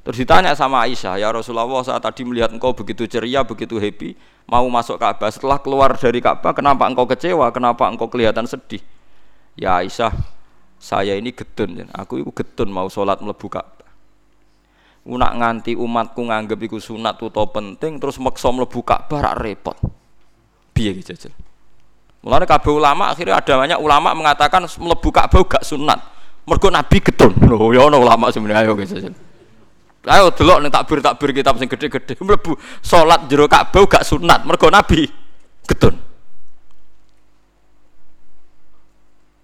Terus ditanya sama Aisyah ya Rasulullah saat tadi melihat engkau begitu ceria begitu happy mau masuk Ka'bah? Setelah keluar dari Ka'bah kenapa engkau kecewa? Kenapa engkau kelihatan sedih? Ya Aisyah saya ini getun aku itu getun mau sholat melebu Ka'bah nak nganti umatku nganggep iku sunat atau penting terus maksa mlebu Ka'bah rak repot piye iki jajal Mulane kabeh ulama akhirnya ada banyak ulama mengatakan mlebu Ka'bah gak sunat. Mergo Nabi getun. Lho ya ana ulama sebenarnya ayo guys. Ayo delok ning takbir-takbir kitab sing gede-gede [laughs] mlebu salat jero Ka'bah gak sunat. Mergo Nabi getun.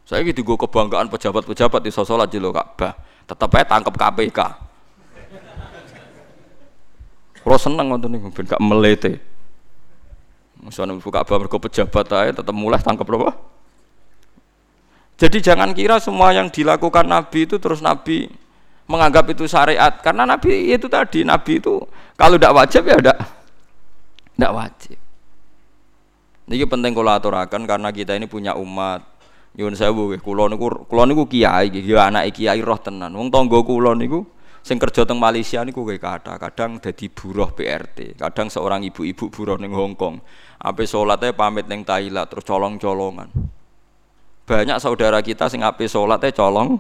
Saya gitu gue kebanggaan pejabat-pejabat di sholat di Ka'bah. Tetap aja tangkap KPK. Kalau seneng nonton nih, ben gak melete. Misalnya buka kabar mergo pejabat aja tetap mulai tangkap apa? Jadi jangan kira semua yang dilakukan Nabi itu terus Nabi menganggap itu syariat karena Nabi itu tadi Nabi itu kalau tidak wajib ya tidak tidak wajib. Ini penting kalau aturakan karena kita ini punya umat. Nyuwun sewu kula niku kula niku kiai nggih anak kiai roh tenan. Wong tangga kula niku sing kerja teng Malaysia niku kayak kata kadang dadi buruh PRT kadang seorang ibu-ibu buruh ning Hong Kong. Ape salatnya pamit ning Thailand terus colong-colongan. Banyak saudara kita sing ape salatnya colong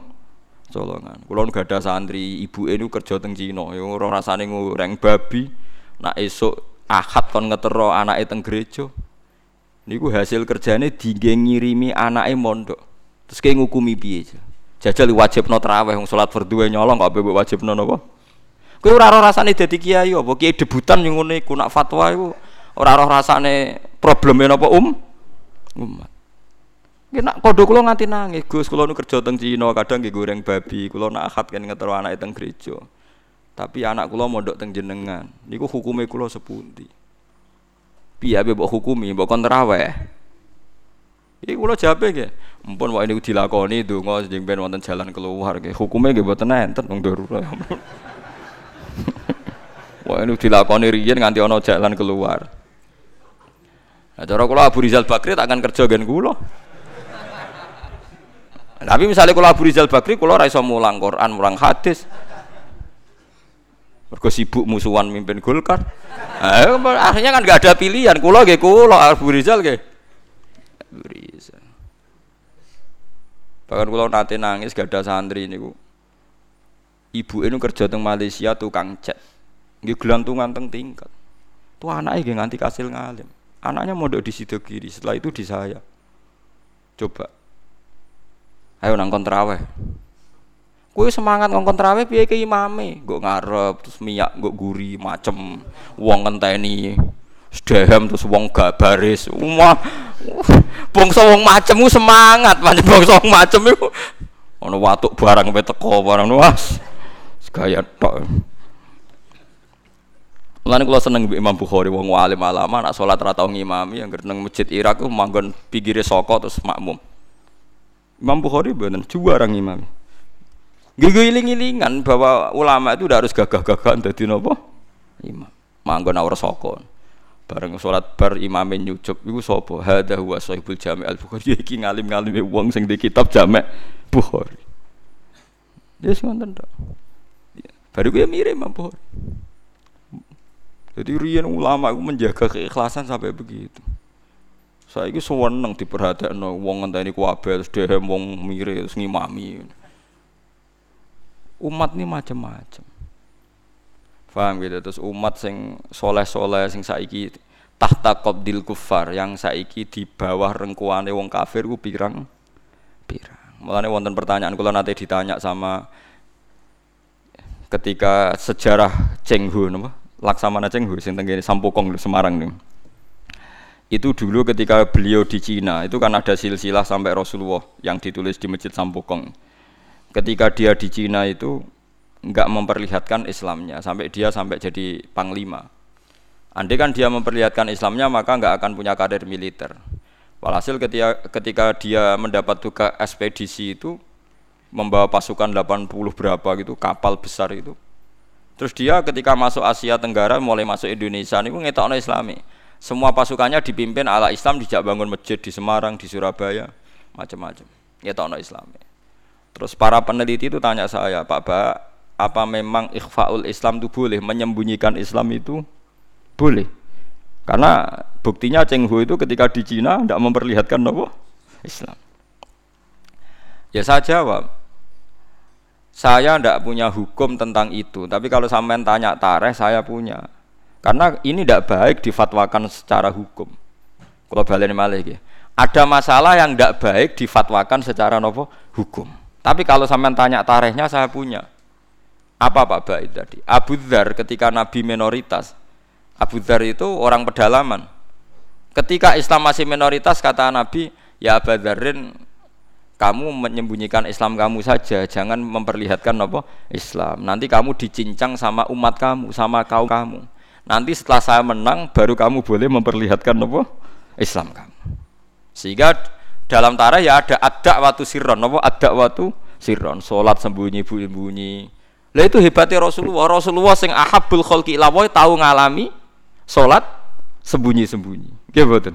colongan kula gak ada santri ibu ini kerja teng Cina. Yo ora rasane ngureng babi nak esuk ahad kon ngetero anake teng gereja. Niku hasil kerjane dingge ngirimi anake mondok. Terus kayak ngukumi piye Jajal wajib no teraweh, wong sholat berdua nyolong kok bebek wajib no nopo Kowe ora rasane dadi kiai apa kiai debutan yang ngene iku fatwa iku ora roh rasane probleme napa um umat. Nggih nak kodho kula nganti nangis, Gus kula nu kerja teng Cina, kadang nggih goreng babi, kula nak akad kan ngetero anake teng gereja. Tapi anak kula mondok teng jenengan, niku hukume kula sepundi. Piye ape mbok hukumi, mbok kon traweh. Iki kula jawabe nggih. Mumpun wae niku dilakoni donga sing ben wonten jalan keluar nggih. Hukume nggih mboten enten wong darurat. Wah ini dilakoni riyen nganti ana jalan keluar. Nah, cara kula Abu Rizal Bakri tak akan kerja gen kula. [laughs] Tapi misalnya kalau Abu Rizal Bakri, kalau raiso mulang Quran, mulang hadis, mergo sibuk musuhan mimpin Golkar. Akhirnya kan gak ada pilihan. Kulo ge kulo Abu Rizal ge. Abu Rizal. Bahkan kulo nanti nangis gak ada santri niku. Ibu ini kerja teng Malaysia tukang cat. Nggih gelantungan teng tingkat. Tuh anaknya nggih nganti kasil ngalim. Anaknya mondok di situ kiri, setelah itu di saya. Coba. Ayo nang kontraweh. Kue semangat ngongkon traweh piye ke imame, nggo ngarep terus minyak nggo guri macem wong ngenteni sedahem terus wong gak baris. Wah, bangsa wong macem semangat, pancen bangsa wong macem iku ana watuk barang pe teko barang was. Gaya tok. Mulane kula seneng Imam Bukhari wong alim alama nak salat ra tau ngimami yang nang masjid Irak ku manggon pinggire saka terus makmum. Imam Bukhari bener juara. Gigi iling-ilingan bahwa ulama itu udah harus gagah-gagahan dadi napa? Imam. Manggon ora saka. Bareng salat bar imame nyucuk iku sapa? Hadza huwa sahibul Jami' al-Bukhari. [laughs] Iki ngalim-ngalime wong sing di kitab Jami' Bukhari. Yes ngoten tok. Baru gue mirip Imam Bukhari. Jadi rian ulama itu menjaga keikhlasan sampai begitu. Saya itu seneng diperhatikan wong ngenteni kuabe terus dehem wong mirip terus ngimami. Umat ini macam-macam. Paham gitu terus umat sing soleh-soleh sing saiki tahta qabdil kufar yang saiki di bawah rengkuane wong kafir ku pirang pirang. Mulane wonten pertanyaan kula nanti ditanya sama ketika sejarah Chenghu napa? Laksamana Chenghu sing teng Sampokong Semarang nih. Itu dulu ketika beliau di Cina, itu kan ada silsilah sampai Rasulullah yang ditulis di Masjid Sampokong. Ketika dia di Cina itu nggak memperlihatkan Islamnya sampai dia sampai jadi panglima. Andai kan dia memperlihatkan Islamnya maka nggak akan punya karir militer. Walhasil ketika ketika dia mendapat tugas ekspedisi itu membawa pasukan 80 berapa gitu kapal besar itu Terus dia ketika masuk Asia Tenggara mulai masuk Indonesia ini ngetokno Islami. Semua pasukannya dipimpin ala Islam dijak bangun masjid di Semarang, di Surabaya, macam-macam. Ngetokno Islami. Terus para peneliti itu tanya saya, Pak Ba, apa memang ikhfaul Islam itu boleh menyembunyikan Islam itu boleh? Karena buktinya Cheng Ho itu ketika di Cina tidak memperlihatkan apa? Islam. Ya saya jawab, saya tidak punya hukum tentang itu, tapi kalau sampean tanya tareh, saya punya. Karena ini tidak baik difatwakan secara hukum. Kalau balik malih ya. Ada masalah yang tidak baik difatwakan secara nopo hukum. Tapi kalau sampean tanya tarehnya, saya punya. Apa Pak Baik tadi? Abu Dhar ketika Nabi minoritas, Abu Dhar itu orang pedalaman. Ketika Islam masih minoritas, kata Nabi, ya Abu Dharin kamu menyembunyikan Islam kamu saja, jangan memperlihatkan apa Islam. Nanti kamu dicincang sama umat kamu, sama kaum kamu. Nanti setelah saya menang, baru kamu boleh memperlihatkan apa Islam kamu. Sehingga dalam tarah ya ada ada waktu sirron, apa ada waktu sirron, sholat sembunyi bunyi. Lah itu hebatnya Rasulullah. Rasulullah sing ahabul khalqi ilawai tahu ngalami sholat sembunyi-sembunyi. Gimana?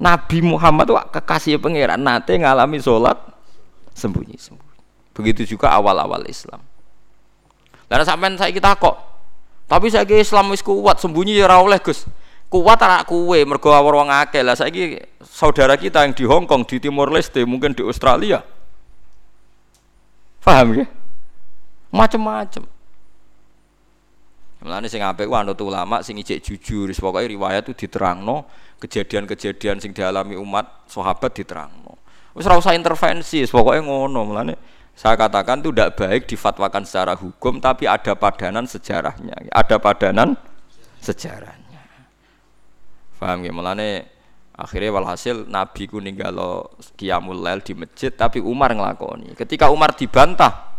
Nabi Muhammad itu kekasih pangeran nate ngalami sholat sembunyi-sembunyi. Begitu juga awal-awal Islam. Karena sampai saya kita kok, tapi saya Islam wis kuat sembunyi ya oleh Gus. Kuat anak kue mergo wong akeh lah saya saudara kita yang di Hong Kong, di Timor Leste, mungkin di Australia. Paham ya? Macam-macam. Mulane sing apik ku anut ulama sing ijek jujur, pokoke riwayat itu diterangno, kejadian-kejadian sing dialami umat sahabat diterangno. Wis ora usah intervensi, pokoke ngono. Mulane Saya katakan itu tidak baik difatwakan secara hukum, tapi ada padanan sejarahnya. Ada padanan sejarahnya. Paham ya? Mulane akhirnya walhasil Nabi ku ninggalo qiyamul lail di masjid, tapi Umar ngelakoni. Ketika Umar dibantah,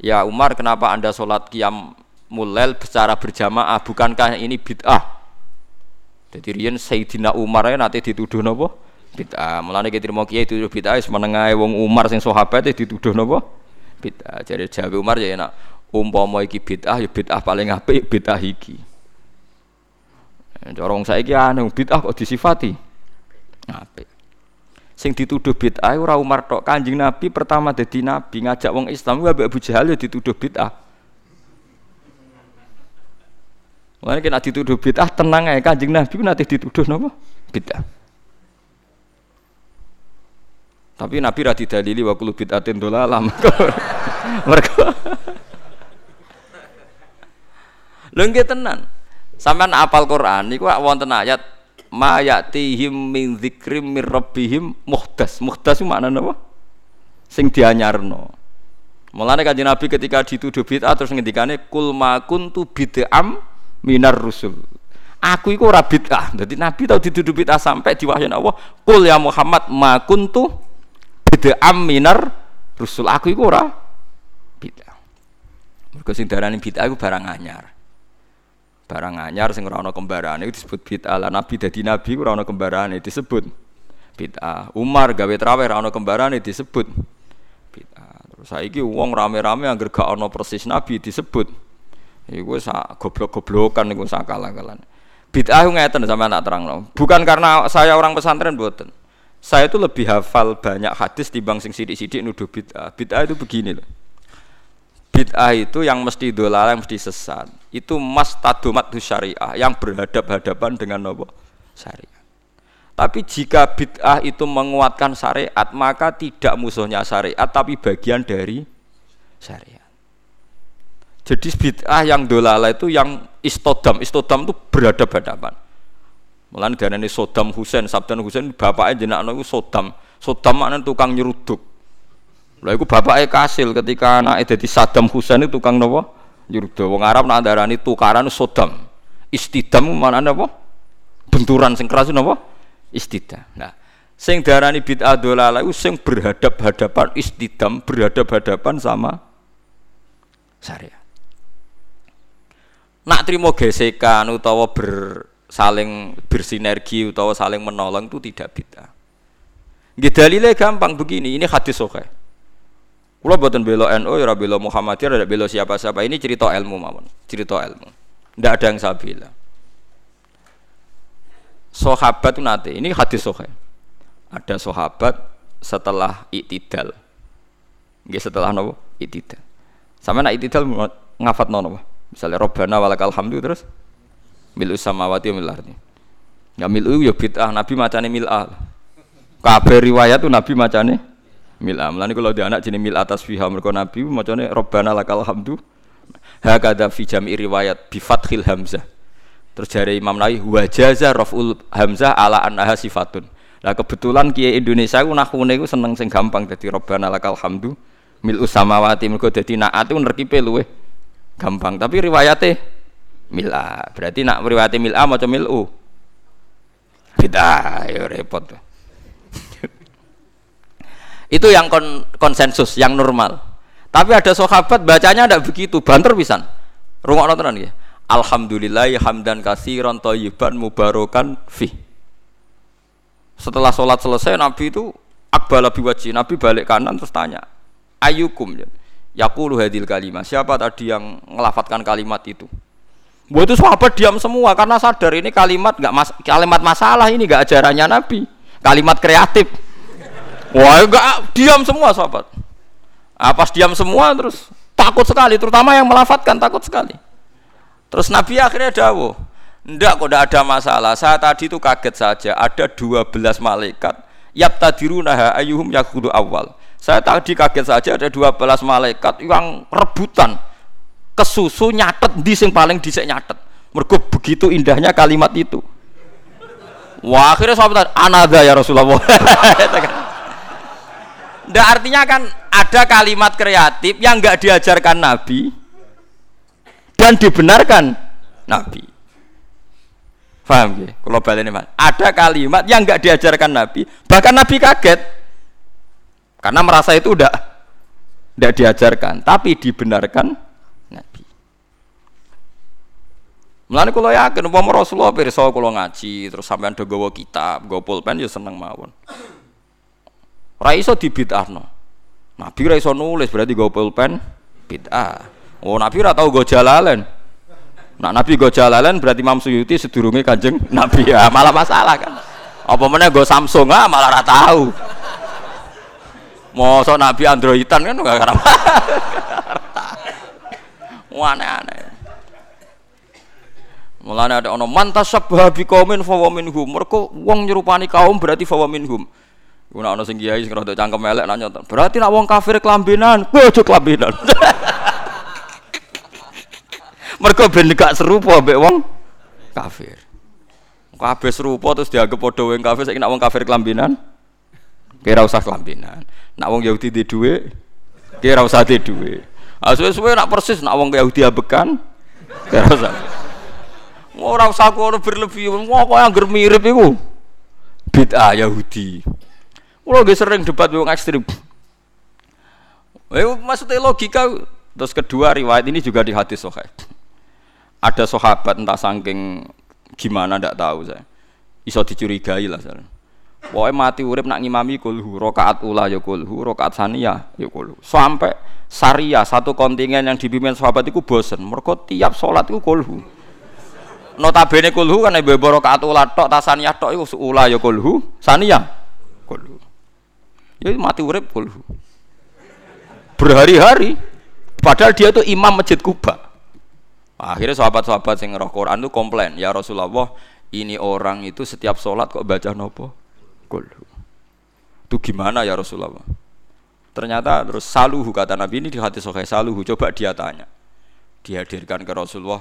ya Umar kenapa anda sholat qiyamul lail secara berjamaah? Bukankah ini bid'ah? Jadi riyen Sayyidina Umar ya nanti dituduh nopo? bid'ah. Mulane kita terima kiai dituduh bid'ah wis wong Umar sing sahabat dituduh napa? Bid'ah. Jadi jawi Umar ya enak umpama iki bid'ah ya bid'ah paling apik bid'ah iki. Cara wong saiki aneh bid'ah kok disifati apik. Sing dituduh bid'ah ora Umar tok, Kanjeng Nabi pertama dadi nabi ngajak wong Islam wae Abu Jahal ya dituduh bid'ah. Mulane kena dituduh bid'ah tenang ae Kanjeng Nabi nanti dituduh napa? Bid'ah. Tapi Nabi ra didalili wa kullu bid'atin dolalah. Mergo [laughs] Lho nggih tenan. Sampeyan apal Quran niku wonten ayat ma ya'tihim min dzikrim mir rabbihim muhdas. Muhdas itu maknane apa? Sing dianyarno. Mulane kanjeng Nabi ketika dituduh bid'ah terus ngendikane kul ma kuntu bid'am minar rusul. Aku iku ora bid'ah. Dadi Nabi tau dituduh bid'ah sampai diwahyani Allah, "Qul ya Muhammad ma kuntu bid'ah minar rusul aku iku ora bid'ah mergo sing darani bid'ah iku barang anyar barang anyar sing ora ana kembarane disebut bid'ah. Lah nabi dadi nabi ora ana kembarane disebut bid'ah. Umar gawe traweh ora ana kembarane disebut bid'ah. Terus saiki wong rame-rame angger gak ana persis nabi disebut. Iku sak goblok-goblokan niku sak kalah-kalan bid'ah ngeten sampean tak terangno. Bukan karena saya orang pesantren mboten. Saya itu lebih hafal banyak hadis di bang sing sidik-sidik nuduh bid'ah. Bid'ah itu begini loh. Bid'ah itu yang mesti dolal, yang mesti sesat. Itu mas tadumat syariah yang berhadap-hadapan dengan nopo syariah. Tapi jika bid'ah itu menguatkan syariat, maka tidak musuhnya syariat, tapi bagian dari syariat. Jadi bid'ah yang dolala itu yang istodam, istodam itu berhadap-hadapan Mulane diarani Sodam Husain, Sabdan Husain bapaknya jenakno iku Sodam. Sodam maknane tukang nyeruduk. Lah iku bapaknya Kasil ketika anake dadi Saddam Husain itu tukang napa? Nyeruduk. Wong Arab nak darani tukaran Sodam. Istidam maknane apa? Benturan sing keras napa? Istidam. Nah, sing darani bid'ah dolalah iku sing berhadap-hadapan istidam, berhadap-hadapan sama syariat. Nak trimo gesekan utawa ber saling bersinergi atau saling menolong itu tidak bid'ah. Nggih gampang begini, ini hadis sahih. Kula boten bela NU ya bela Muhammadiyah, ya bela siapa-siapa. Ini cerita ilmu mawon, cerita ilmu. Tidak ada yang saya bela. Sahabat itu nanti, ini hadis sahih. Ada sahabat setelah itidal. Nggih setelah nopo? Itidal. Sama nak itidal ngafat nopo? Misalnya Robbana walakal hamdu terus milu samawati mil ardi ya milu ya bid'ah nabi macane mil'ah kabeh riwayat tuh nabi macane mil'ah. Melani kalau dia anak jenis mil atas fiha mereka nabi macane robbana lakal hamdu. Hakada fi jam'i riwayat bi fathil hamzah. Terus dari Imam Nawawi wajaza raful hamzah ala annaha sifatun. Lah kebetulan kiai Indonesia ku nahune ku seneng sing gampang dadi robbana lakal hamdu. Mil samawati mergo dadi naat ku nerkipe luwe gampang. Tapi riwayate mil'a berarti nak meriwati mil'a maca mil'u. Beda ya repot itu yang kon konsensus yang normal. Tapi ada sahabat bacanya tidak begitu banter pisan. Rungokno tenan ya Alhamdulillah hamdan kasiron toyiban mubarokan fi. Setelah sholat selesai Nabi itu akbal lebih wajib Nabi balik kanan terus tanya ayukum? Ya yakulu hadil kalimat siapa tadi yang ngelafatkan kalimat itu? Buat itu sahabat diam semua karena sadar ini kalimat nggak mas kalimat masalah ini nggak ajarannya Nabi, kalimat kreatif. Wah nggak diam semua sahabat. Apa ah, diam semua terus takut sekali, terutama yang melafatkan takut sekali. Terus Nabi akhirnya dawuh, ndak kok ndak ada masalah. Saya tadi itu kaget saja, ada 12 malaikat yap tadirunaha ayuhum yakudu awal. Saya tadi kaget saja ada 12 malaikat yang rebutan kesusu nyatet di sing paling dhisik nyatet mergo begitu indahnya kalimat itu wah akhirnya sahabat anada ya Rasulullah [laughs] Ndak artinya kan ada kalimat kreatif yang nggak diajarkan Nabi dan dibenarkan Nabi. Paham ya? Kalau ini, Ada kalimat yang nggak diajarkan Nabi, bahkan Nabi kaget karena merasa itu udah tidak diajarkan, tapi dibenarkan Nabi. Mulane kula yakin umpama Rasulullah pirsa kula ngaji terus sampean do gawa kitab, gawa pulpen ya seneng mawon. Ora iso dibid'ahno. Nabi ora iso nulis berarti gawa pulpen bid'ah. Oh Nabi ora tau go jalalen. Nah Nabi go jalalen berarti Imam Suyuti sedurunge Kanjeng Nabi ya malah masalah kan. Apa meneh go Samsung ah malah ora tahu. Mosok Nabi Androidan kan enggak karena. [laughs] Aneh-aneh. Mulane ada ono mantas sabha bi qaumin fa minhum. Mergo wong nyerupani kaum berarti fa minhum. Iku ana sing kiai sing rada cangkem elek nanya, berarti nak wong kafir kelambinan, [laughs] kowe aja kelambinan. [laughs] Mergo ben gak serupa mbek wong kafir. Kabeh serupa terus dianggap padha wong kafir saiki nak wong kafir kelambinan. Kira usah kelambinan. Nak wong Yahudi di duwe, kira usah di duwe. Ah suwe-suwe nak persis nak wong Yahudi abekan, kira usah. Ora usah kono berlebih, mau kok yang mirip iku. Bid'ah Yahudi. Kulo nggih sering debat wong ekstrim. Eh maksudnya logika terus kedua riwayat ini juga di hadis sahih. Ada sahabat entah saking gimana ndak tahu saya. Iso dicurigai lah saya. Pokoknya mati urip nak ngimami kulhu, rokaat ula ya kulhu, rokaat sania ya kulhu. Sampai syariah satu kontingen yang dipimpin sahabat itu bosen. Mereka tiap sholat itu kulhu notabene kulhu kan ibu rakaat ula tok tasaniyah tok iku ula ya kulhu saniyah kulhu ya mati urip kulhu berhari-hari. Padahal dia itu imam masjid Kuba. Akhirnya sahabat-sahabat yang roh Quran itu komplain ya Rasulullah ini orang itu setiap sholat kok baca nopo? Kulhu itu gimana ya Rasulullah? Ternyata terus saluhu kata Nabi ini di hati sokai saluhu. Coba dia tanya. Dihadirkan ke Rasulullah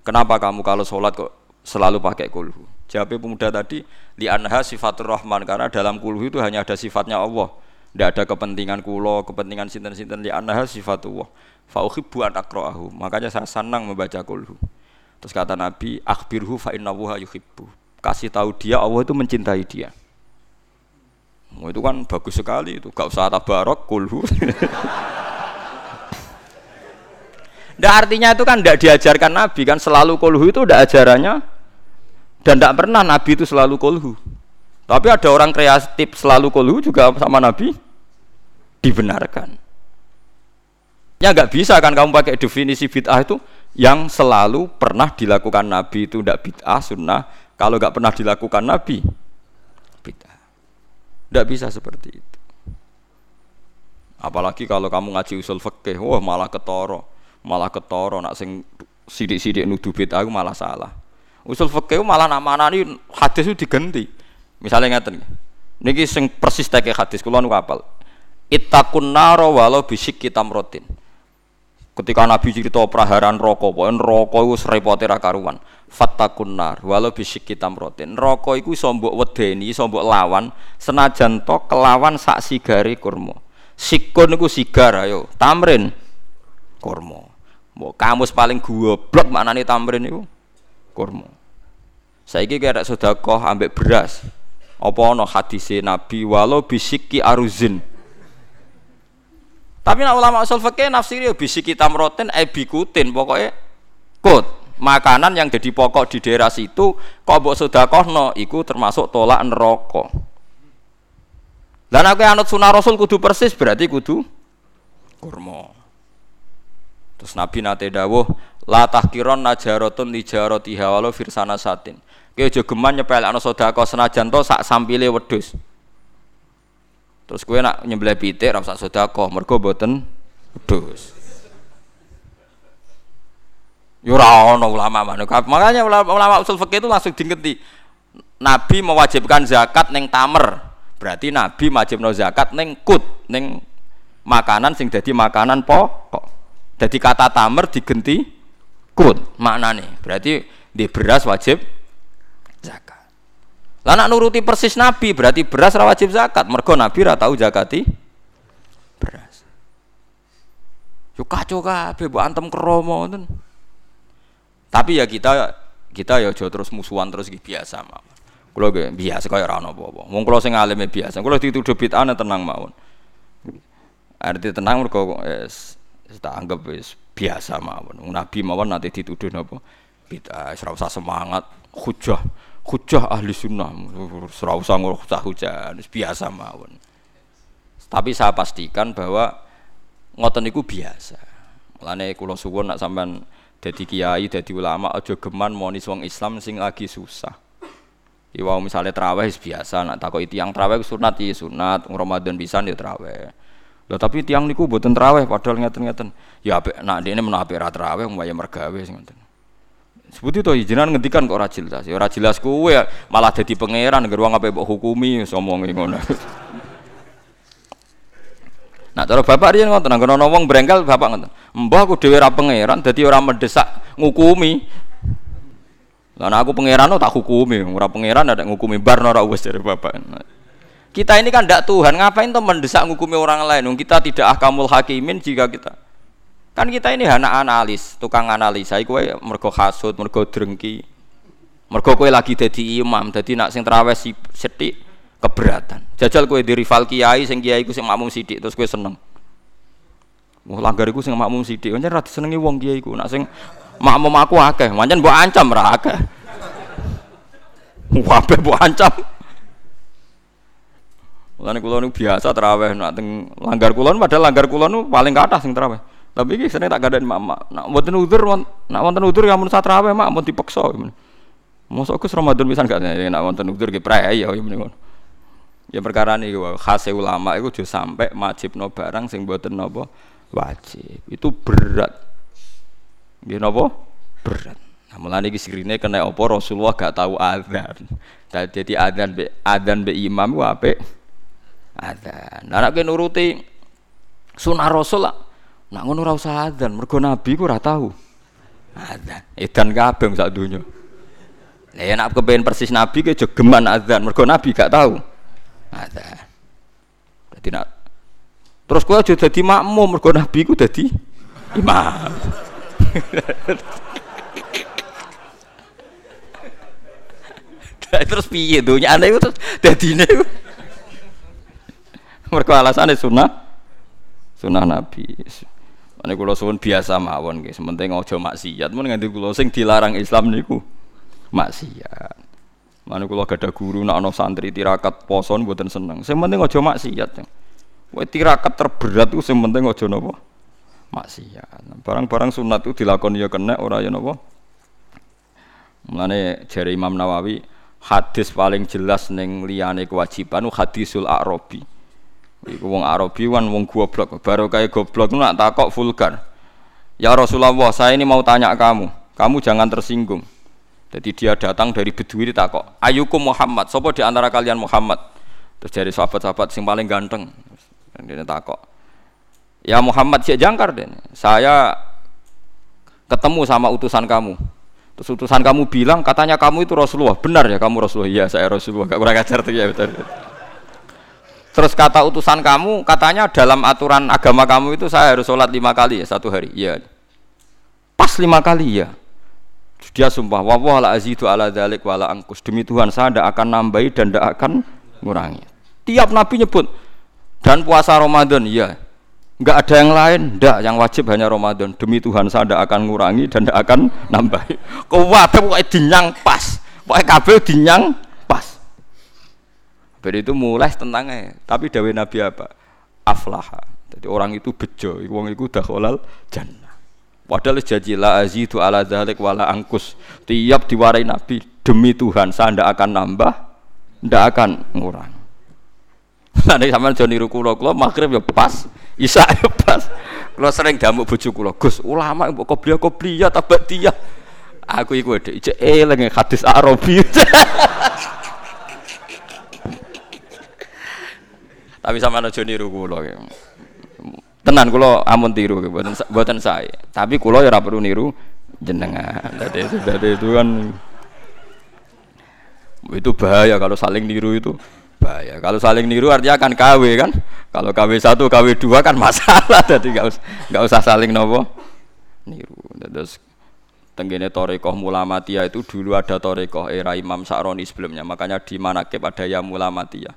Kenapa kamu kalau sholat kok selalu pakai kulhu? Jawabnya pemuda tadi, li anha sifatur rahman karena dalam kulhu itu hanya ada sifatnya Allah. Tidak ada kepentingan kulo, kepentingan sinten-sinten li anha sifatullah. Fauhibbu an akroahu. Makanya saya senang membaca kulhu. Terus kata Nabi, akhbirhu fa innallaha yuhibbu. Kasih tahu dia Allah itu mencintai dia. Oh, itu kan bagus sekali itu. Gak usah tabarok kulhu. [laughs] Ndak artinya itu kan tidak diajarkan Nabi kan selalu kolhu itu tidak ajarannya dan tidak pernah Nabi itu selalu kolhu. Tapi ada orang kreatif selalu kolhu juga sama Nabi dibenarkan. Ya nggak bisa kan kamu pakai definisi bid'ah itu yang selalu pernah dilakukan Nabi itu tidak bid'ah sunnah. Kalau nggak pernah dilakukan Nabi bid'ah. Tidak bisa seperti itu. Apalagi kalau kamu ngaji usul fikih, wah malah ketoro malah ketoro nak sing sidik-sidik nuduh bid'ah malah salah. Usul fikih malah nak manani hadis itu diganti. Misalnya ngeten. Niki sing persis teke hadis kula nu apal. Ittaqun naro walau bisik kita merotin. Ketika Nabi cerita praharan rokok, pokoknya rokok itu serepote karuan. Fattakun nar, walau bisik kita merotin. Rokok itu sombok wedeni, sombok lawan, senajan to kelawan sak sigari kurma. Sikun itu sigar, ayo, tamrin, kurma. Kamus paling goblok maknane tamrin itu kurma. Saiki kira sedekah ambek beras. Apa ana hadise Nabi walau bisiki aruzin. Tapi nak ulama usul fikih nafsiri ya bisiki tamroten e bikutin pokoknya kut makanan yang jadi pokok di daerah situ kok mbok sedekahno iku termasuk tolak neraka. Lah nek anut sunah Rasul kudu persis berarti kudu kurma. Terus Nabi nate dawuh la tahkiron najarotun lijaratiha walau firsana satin. Kowe aja geman nyepelekno sedekah senajan to sak sampile wedhus. Terus kowe nak nyembelih pitik ra sak sedekah mergo. Yo ora ono ulama mana. Makanya ulama, ulama usul fikih itu langsung dingeti. Nabi mewajibkan zakat neng tamer. Berarti Nabi wajibno zakat neng kut, neng makanan sing dadi makanan pokok. Jadi kata tamer digenti Kut, makna nih, berarti di beras wajib zakat. Lana nuruti persis nabi berarti beras ra wajib zakat. Mergo nabi ra tau zakati beras. Yuk kacau kabeh bu antem kromo tapi ya kita kita ya jauh terus musuhan terus biasa mawon kulo biasa kaya Rano Bobo. apa-apa. Wong kula sing alime biasa kula dituduh bid'ah tenang mawon. Arti tenang mergo es tak anggap wis biasa mawon. Nabi mawon nanti dituduh napa? Bid'ah, ora usah semangat, hujah. Hujah ahli sunnah, ora usah hujah, biasa mawon. Tapi saya pastikan bahwa ngoten niku biasa. Mulane kula suwun nak sampean dadi kiai, dadi ulama aja geman moni wong Islam sing lagi susah. Iwa misalnya terawih biasa, nak takoki tiang terawih sunat ya sunat, Ramadan bisa ya terawih. Lho tapi tiang niku mboten terawih padahal ngeten-ngeten. Ya apik nak dene menawa apik ra terawih mbaya mergawe sing ngoten. Sebut itu izinan ngendikan kok ora jelas. Ya ora jelas kuwe malah dadi pangeran geruang apa mbok hukumi somongi ngono. [laughs] Nah, cara bapak dia ngotot, nggak ana wong brengkel bapak ngotot. Mbah aku dhewe ra pangeran dadi ora mendesak ngukumi. Lah aku pangeran tak hukumi, ora pangeran ada ngukumi bar ora wis dari bapak. Kita ini kan tidak Tuhan, ngapain tuh mendesak ngukumi orang lain? Kita tidak akamul hakimin jika kita kan kita ini anak analis, tukang analisa. Iku mergo hasud, mergo drengki, mergo kue lagi jadi imam, jadi nak sing terawih si setik keberatan. Jajal kue di rival kiai sing kiai ku sing makmum sidik terus kue seneng. Wah langgar iku sing makmum sidik, pancen ra disenengi wong kiai ku. Nak sing makmum aku akeh, pancen mbok ancam ra akeh. [laughs] Wabe ancam. Mulane kula niku biasa terawih nak teng langgar kula padahal langgar kula nu paling kathah sing terawih. Tapi iki sering tak gadani mak nak wonten udzur nak wonten udzur ya mun terawih mak mun dipaksa. Mosok Gus Ramadan pisan gak nak wonten udzur ki prae ya ngono. Ya perkara ini khas ulama itu juga sampai wajib no barang sing buatan nopo wajib. Itu berat. Dia nopo berat. Nah, mulane iki sirine kena apa Rasulullah gak tahu adzan. Jadi adzan be adzan be imam ku apik. Adzan. Nah nek nuruti sunah Rasul lah. Nak ngono ora usah adzan, mergo nabi ku ora tahu. Adzan. Edan kabeh sak donya. Lah ya nek kepen persis nabi ke jogeman adzan, mergo nabi gak tahu. Ada. Jadi nak terus kau aja jadi makmum mergo nabi ku jadi imam. [laughs] terus piye dunya anda itu terus dadine mergo alasane sunnah sunnah nabi Ane kula suwun biasa mawon nggih, sementing aja maksiat. Mun nganti kula sing dilarang Islam niku maksiat. Mana kalau gada guru nak ono santri tirakat poson buatan seneng. Sing penting aja maksiat. Wae tirakat terberat itu sing penting aja napa? Maksiat. Barang-barang sunat itu dilakoni ya kena ora ya napa? Mulane jari Imam Nawawi hadis paling jelas neng liyane kewajiban hadisul Arabi. Iku wong Arabi wan wong goblok. Baru kayak goblok nak takok vulgar. Ya Rasulullah, saya ini mau tanya kamu. Kamu jangan tersinggung. Jadi dia datang dari Bedui kok, ayukum Muhammad, sopo di antara kalian Muhammad? Terus dari sahabat-sahabat yang paling ganteng. Dia kok, ya Muhammad si jangkar deh. Saya ketemu sama utusan kamu. Terus utusan kamu bilang katanya kamu itu Rasulullah. Benar ya kamu Rasulullah? Iya saya Rasulullah. Gak kurang ajar tuh ya betul. Terus kata utusan kamu katanya dalam aturan agama kamu itu saya harus sholat lima kali ya satu hari. Iya. Pas lima kali ya. Dia sumpah, wawah la azidu ala dalik wala angkus. Demi Tuhan saya tidak akan nambahi dan tidak akan ngurangi. Tiap Nabi nyebut dan puasa Ramadan, iya. Enggak ada yang lain, ndak yang wajib hanya Ramadan. Demi Tuhan saya tidak akan ngurangi dan tidak akan nambahi. Kau wadah pokoknya dinyang pas, pokoknya kabel dinyang. Jadi itu mulai tentangnya. Tapi dawe Nabi apa? Aflaha. Jadi orang itu bejo, wong itu kolal jannah. Padahal janji la azidu ala dzalik wala angkus. Tiap diwarai Nabi demi Tuhan saya ndak akan nambah, ndak akan ngurang. Nanti sama Joni niru kula kula maghrib ya pas, isya ya pas. Kula sering damuk bojo kula, Gus, ulama mbok kobliya tabak dia. Aku iku dhek ijek eling hadis Arabi. [laughs] Tapi sama Joni niru kula. Tenan kula amun tiru buatan buatan saya. Tapi kula ya perlu niru jenengan. Dadi dadi itu kan itu bahaya kalau saling niru itu bahaya. Kalau saling niru artinya akan KW kan. Kalau KW satu, KW dua kan masalah. [laughs] Jadi nggak usah nggak usah saling nopo niru. Terus tenggene Torekoh Mulamatia itu dulu ada Torekoh era Imam Sa'roni sebelumnya. Makanya di Manakib ada ya Mulamatia.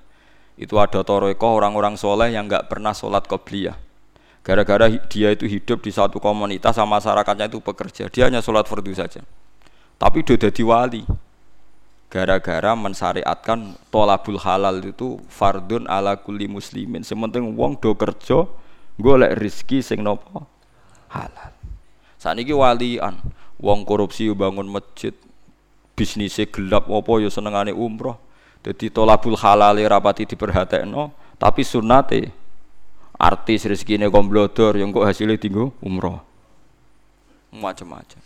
Itu ada Torekoh orang-orang soleh yang nggak pernah sholat qobliyah. Gara-gara dia itu hidup di satu komunitas sama masyarakatnya itu pekerja. Dia hanya sholat fardu saja. Tapi udah jadi wali. Gara-gara mensyariatkan tolabul halal itu fardun ala kulli muslimin. Sementing wong do kerja golek rizki sing nopo? Halal. Saat ini walian. Wong korupsi bangun masjid. Bisnisnya gelap apa ya senengane umroh jadi tolabul halal rapati diperhatekno tapi sunate artis rezekine komblodor yang kok hasilnya tinggal umroh macam-macam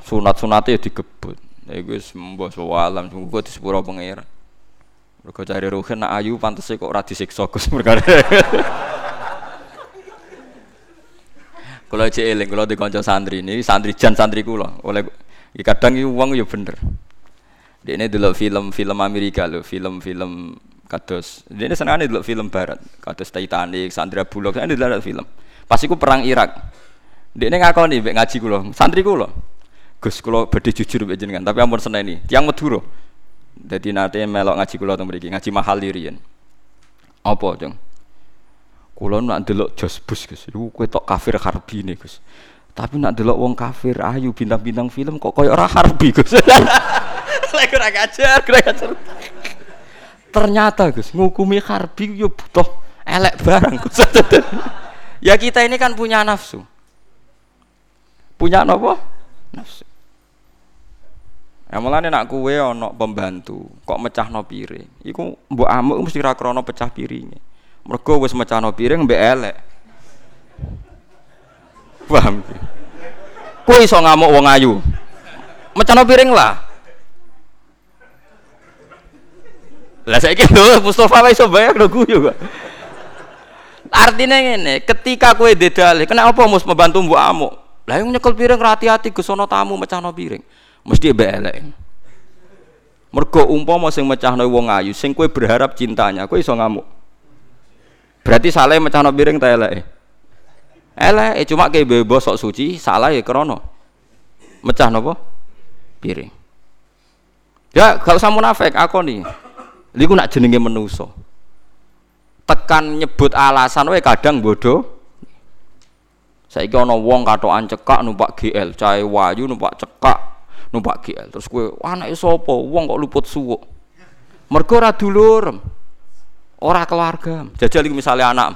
sunat-sunatnya digebut Ya iku wis mbah alam muga di sepuro pangeran. Mergo cari ruhin nak ayu pantese kok ora disiksa Gus perkara. [laughs] Kula cek eling kula di santri ini santri jan santri kula oleh kadang iki wong ya bener. Dia ini dulu film-film Amerika loh, film-film kados. Dia ini senang dulu film Barat, kados Titanic, Sandra Bullock, ini dulu film. Pas iku perang Irak. Dia ini ngakoni ngaji kulo, santri kulo. Gus kula badhe jujur mbek jenengan, tapi ampun seneni. Tiang Madura. Dadi nate melok ngaji kula teng mriki, ngaji mahal riyen. Apa, Jeng? Kula nak delok jos bus Gus. Iku kowe tok kafir harbi nih, Gus. Tapi nak delok wong kafir ayu bintang-bintang film kok koyo ora harbi, Gus. [laughs] Lek ora ngajar, ora ngajar. Ternyata Gus, ngukumi harbi yo butuh elek barang Gus. [laughs] ya kita ini kan punya nafsu. Punya apa? Nafsu. Ya mulane nak kue ono pembantu, kok mecah no piring. Iku mbok amuk mesti ra krana pecah piringe. Mergo wis no piring mbek elek. Paham? Kowe iso ngamuk wong ayu. no piring lah. Lah saiki lho Mustofa wae iso bayar lho guyu kok. Artinya ngene, ketika kowe dedale, kenapa mus pembantu mbok amuk? Lah yang nyekel piring hati-hati ke sono tamu no piring mesti elek. Mergo umpama sing mecahno wong ayu, sing kowe berharap cintanya, kowe iso ngamuk. Berarti salah mecahno piring ta elek. Elek, cuma kayak bebo sok suci, salah ya krono. Mecah nopo? Piring. Ya, kalau sama munafik aku nih. Liku nak jenenge menuso. Tekan nyebut alasan wae kadang bodoh. Saiki ana wong katokan cekak numpak GL, cahe wayu numpak cekak numpak GL terus gue anake sapa? Wong kok luput suwuk. Mergo ora dulur. Ora keluarga. Jajal iki misale anak.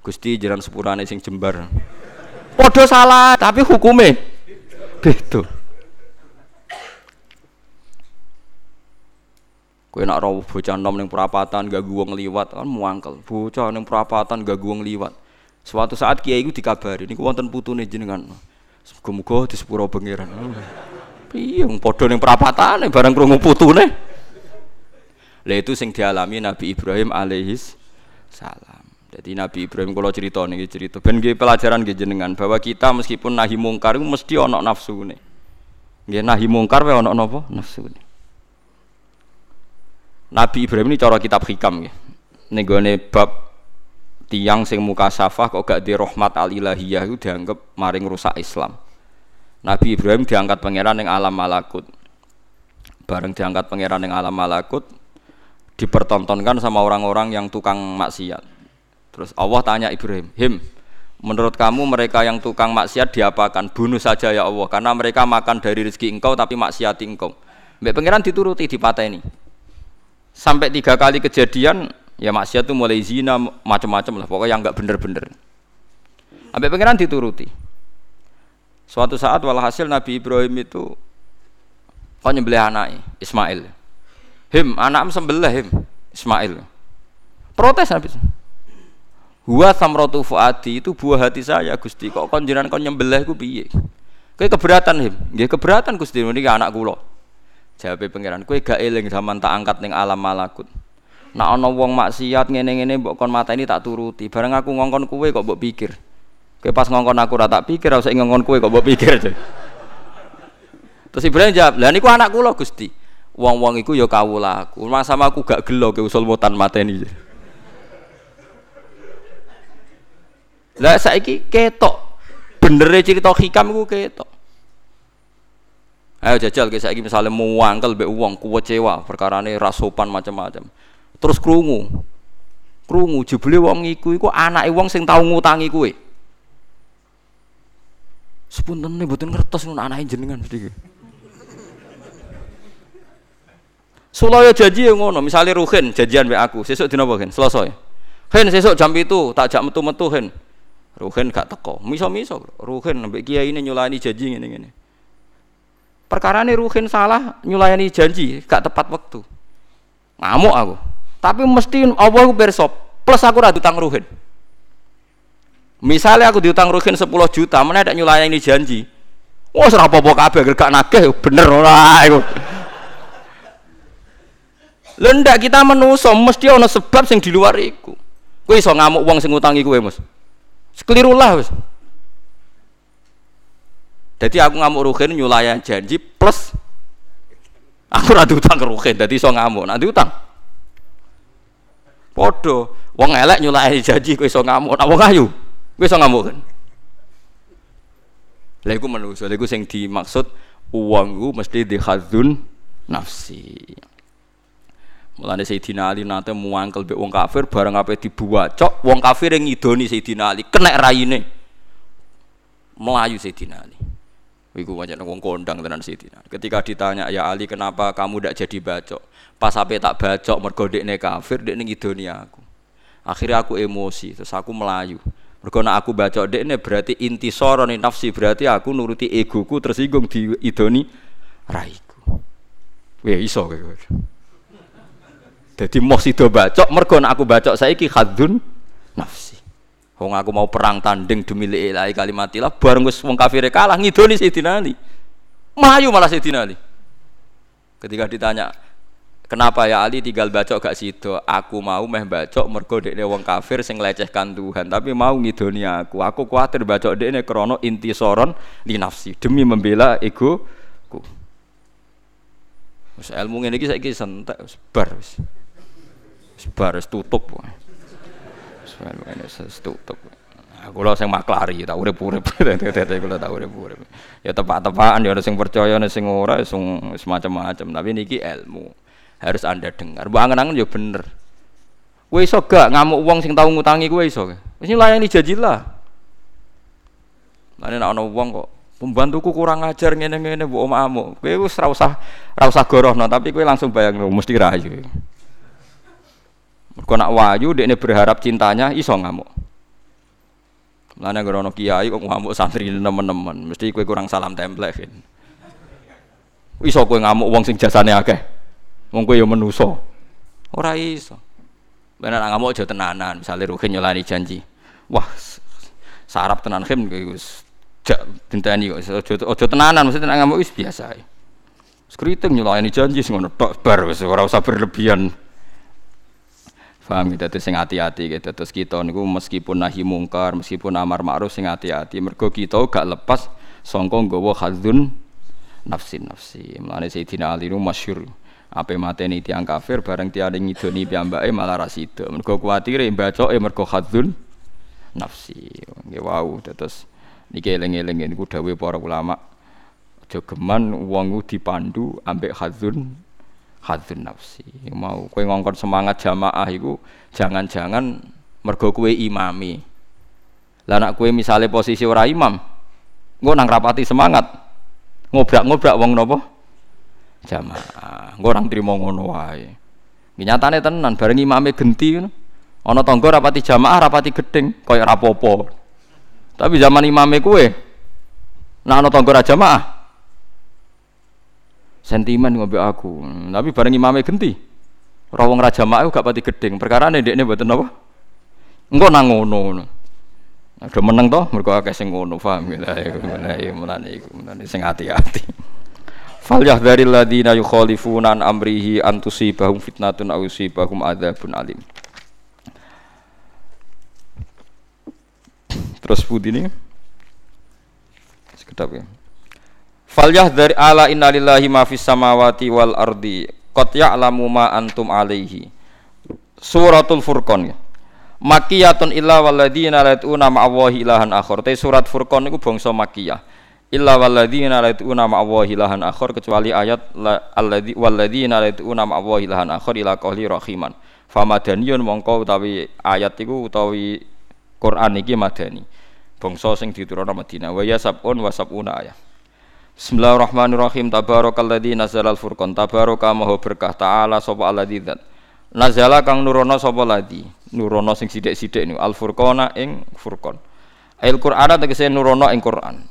Gusti jalan sepurane sing jembar. Padha salah tapi hukume beda Kowe nak rawuh bocah nom ning perapatan gak wong liwat kan muangkel. Bocah ning perapatan gak wong liwat. Suatu saat kiai iku dikabari niku wonten putune jenengan. Muga-muga di sepuro pangeran. Iya, padha ning perapatane barang krungu putune. Lah itu sing dialami Nabi Ibrahim alaihis salam. Jadi Nabi Ibrahim kalau cerita nih cerita, ben nggih pelajaran nggih jenengan bahwa kita meskipun nahi mungkar itu mesti ono nafsu nih. Nggih nahi mungkar wae ono napa? Nafsu nih. Nabi Ibrahim ini cara kitab hikam nggih. Ning bab tiang sing muka safah kok gak di rahmat al ilahiyah itu dianggap maring rusak Islam. Nabi Ibrahim diangkat pangeran yang alam malakut. Bareng diangkat pangeran yang alam malakut, dipertontonkan sama orang-orang yang tukang maksiat. Terus Allah tanya Ibrahim, "Him, menurut kamu mereka yang tukang maksiat diapakan? Bunuh saja ya Allah, karena mereka makan dari rezeki engkau tapi maksiat engkau." Mbak pangeran dituruti di ini. Sampai tiga kali kejadian, ya maksiat itu mulai zina macam-macam lah, pokoknya yang nggak bener-bener. Sampai pangeran dituruti. Suatu saat walhasil Nabi Ibrahim itu kok nyembelih anak Ismail. Him, anak sembelih him Ismail. Protes Nabi. Huwa samratu fuadi itu buah hati saya Gusti. Kok kon jenengan kon nyembelih ku piye? Keberatan him. Nggih keberatan Gusti niki anak kula. Jawabe pangeran, kowe gak eling zaman tak angkat ning alam malakut. Nak ana wong maksiat ngene-ngene mbok kon mateni tak turuti. Bareng aku ngongkon kowe kok mbok pikir. Kowe pas ngongkon aku ora tak pikir ora ngongkon kowe kok mbok pikir. Terus Ibrahim jawab, "Lah niku anak kula Gusti." Wong-wong iku ya kawulaku. Sama aku gak gelo ke usul mutan mateni. Lah saiki ketok. Benere cerita hikam iku ketok. Ayo jajal ke saiki misale muangkel mbek wong kuwecewa perkarane rasopan macam-macam. Terus krungu. Krungu jebule wong iku iku anake wong sing tau ngutangi kowe. Sepunten mboten ngertos ngono anake jenengan sedikit. Sulaya janji yang ngono, misalnya Ruhin janjian be aku, sesuk dina apa Hen? Selasa ya. Hen sesuk jam itu tak jak metu-metu Hen. Ruhin gak teko. Miso-miso Ruhin mbek kiai ini nyulani janji ngene ngene. Perkara ini Ruhin salah nyulayani janji, gak tepat waktu. Ngamuk aku. Tapi mesti Allah aku bersop. Plus aku ora utang Ruhin. Misalnya aku diutang Ruhin 10 juta, mana ada nyulayani janji. Wah, oh, apa-apa kabeh gak nagih bener ora iku. Lendak kita menuso mesti ana sebab sing di luar iku. Kowe iso ngamuk wong sing ngutangi kowe, Mas. Sekelirulah. Jadi aku ngamuk rugen nyulayan janji plus aku ora utang ke rugen, dadi iso ngamuk. Nanti utang. Podo, wong elek nyulayani janji kowe iso ngamuk, nek wong ayu kowe iso ngamuk kan. Lha iku manusa, lha iku sing dimaksud uangku mesti dihadzun nafsi. Mulane Sayyidina Ali nate muangkel mbek wong kafir bareng ape dibuwacok wong kafir yang ngidoni Sayyidina Ali kena raine. Melayu Sayyidina Ali. Iku wajan wong kondang tenan Sayyidina. Ketika ditanya ya Ali kenapa kamu tidak jadi bacok? Pas ape tak bacok mergo dekne kafir dekne ngidoni aku. Akhirnya aku emosi terus aku melayu. Mergo aku bacok dekne berarti inti sorone nafsi berarti aku nuruti egoku tersinggung di idoni raiku. Wih iso jadi mau sido bacok, mergo aku bacok saiki khadzun nafsi. Wong aku mau perang tanding demi ilahi kalimatilah bareng wis wong kafir kalah ngidoni Sayyidina Ali. Melayu malah Sayyidina Ali. Ketika ditanya, Kenapa ya Ali tinggal bacok gak sido? Aku mau meh bacok mergo dekne wong kafir sing lecehkan Tuhan, tapi mau ngidoni aku. Aku kuatir bacok dekne krana soron li nafsi demi membela ego ku. Wis ilmu ngene iki saiki sentek wis bar. Wis tutup. Aku lho sing maklari tak urip-urip. [laughs] Kula tak urip-urip. Ya tepak-tepakan ya ada sing percaya ada sing ora sing semacam-macam, tapi niki ilmu. Harus Anda dengar. Mbok angen-angen ya bener. Kowe iso gak ngamuk wong sing tau ngutangi kowe iso. Wis layani janji lah. Mane nek ana wong kok pembantuku kurang ajar ngene-ngene mbok omahmu. Kowe wis ora usah ora usah gorohno, tapi kowe langsung bayang mesti rayu. Mergo nak wayu dekne berharap cintanya iso ngamuk. Lane grono kiai kok ngamuk santri nemen-nemen, mesti kowe kurang salam template. Kan. Iso kowe ngamuk wong sing jasane akeh. Wong kowe ya menusa. Ora iso. Bener ngamuk aja tenanan, misale ruhin nyolani janji. Wah, sarap tenan khim kowe wis jak dinteni kok tenanan mesti tenan ngamuk wis biasa. Skriting nyolani janji sing ngono tok bar wis usah berlebihan. Faham gitu, terus sing hati-hati gitu. Terus kita niku meskipun nahi mungkar, meskipun amar ma'ruf sing hati-hati. Mergo kita gak lepas songkong nggawa hadzun nafsi nafsi. Mulane Sayyidina Ali nu masyhur. Ape mateni tiang kafir bareng tiada ngidoni piyambake malah ra sida. Mergo kuwatire bacoke mergo hadzun nafsi. Nggih wau terus niki eling-eling niku dawuh para ulama. Aja geman wong dipandu ambek hadzun hadzun nafsi. Mau kue ngongkon semangat jamaah itu jangan-jangan mergo kue imami. Lah nak kue misalnya posisi ora imam engko nang rapati semangat. Ngobrak-ngobrak wong nopo jamaah. Engko orang trimo ngono wae. Nyatane tenan bareng imame genti ana tangga rapati jamaah rapati gedeng kaya rapopo tapi zaman imame kue nah ana tangga jamaah sentimen ngombe aku. Tapi bareng imame genti. Rawong raja mak gak pati gedeng. Perkara ini dia buatan apa? Engkau nang ngono. Ada menang toh, mereka akeh sing ngono, paham ya? Ya, mulai, mulai, mulai, sing hati-hati. Fal yahdharil ladina yukhalifuna an amrihi an tusibahum fitnatun aw yusibahum adzabun alim. Terus putih ini. Sekedap ya. Falyahdhar ala innalillahi ma fis samawati wal ardi qad ya'lamu ma antum alaihi. Suratul Furqan. Makiyatun illa walladzina la yatuna ma'allahi ilahan akhar. Te surat Furqan niku bangsa makiyah. Illa walladzina la yatuna ma'allahi ilahan akhar kecuali ayat alladzi walladzina la yatuna ma'allahi ilahan akhar ila qawli rahiman. Famadaniyun mongko utawi ayat iku utawi Quran iki madani. Bangsa sing diturunna Madinah. Wa ya sabun wa sabuna ayat. Bismillahirrahmanirrahim. Tabarakalladzi nazalal furqan. Tabaraka maha berkah ta'ala sapa alladzi dzat. Nazala kang nurono sapa ladi. Nurono sing sithik-sithik niku al furqana ing furqan. Al Qur'an tegese nurono ing Qur'an.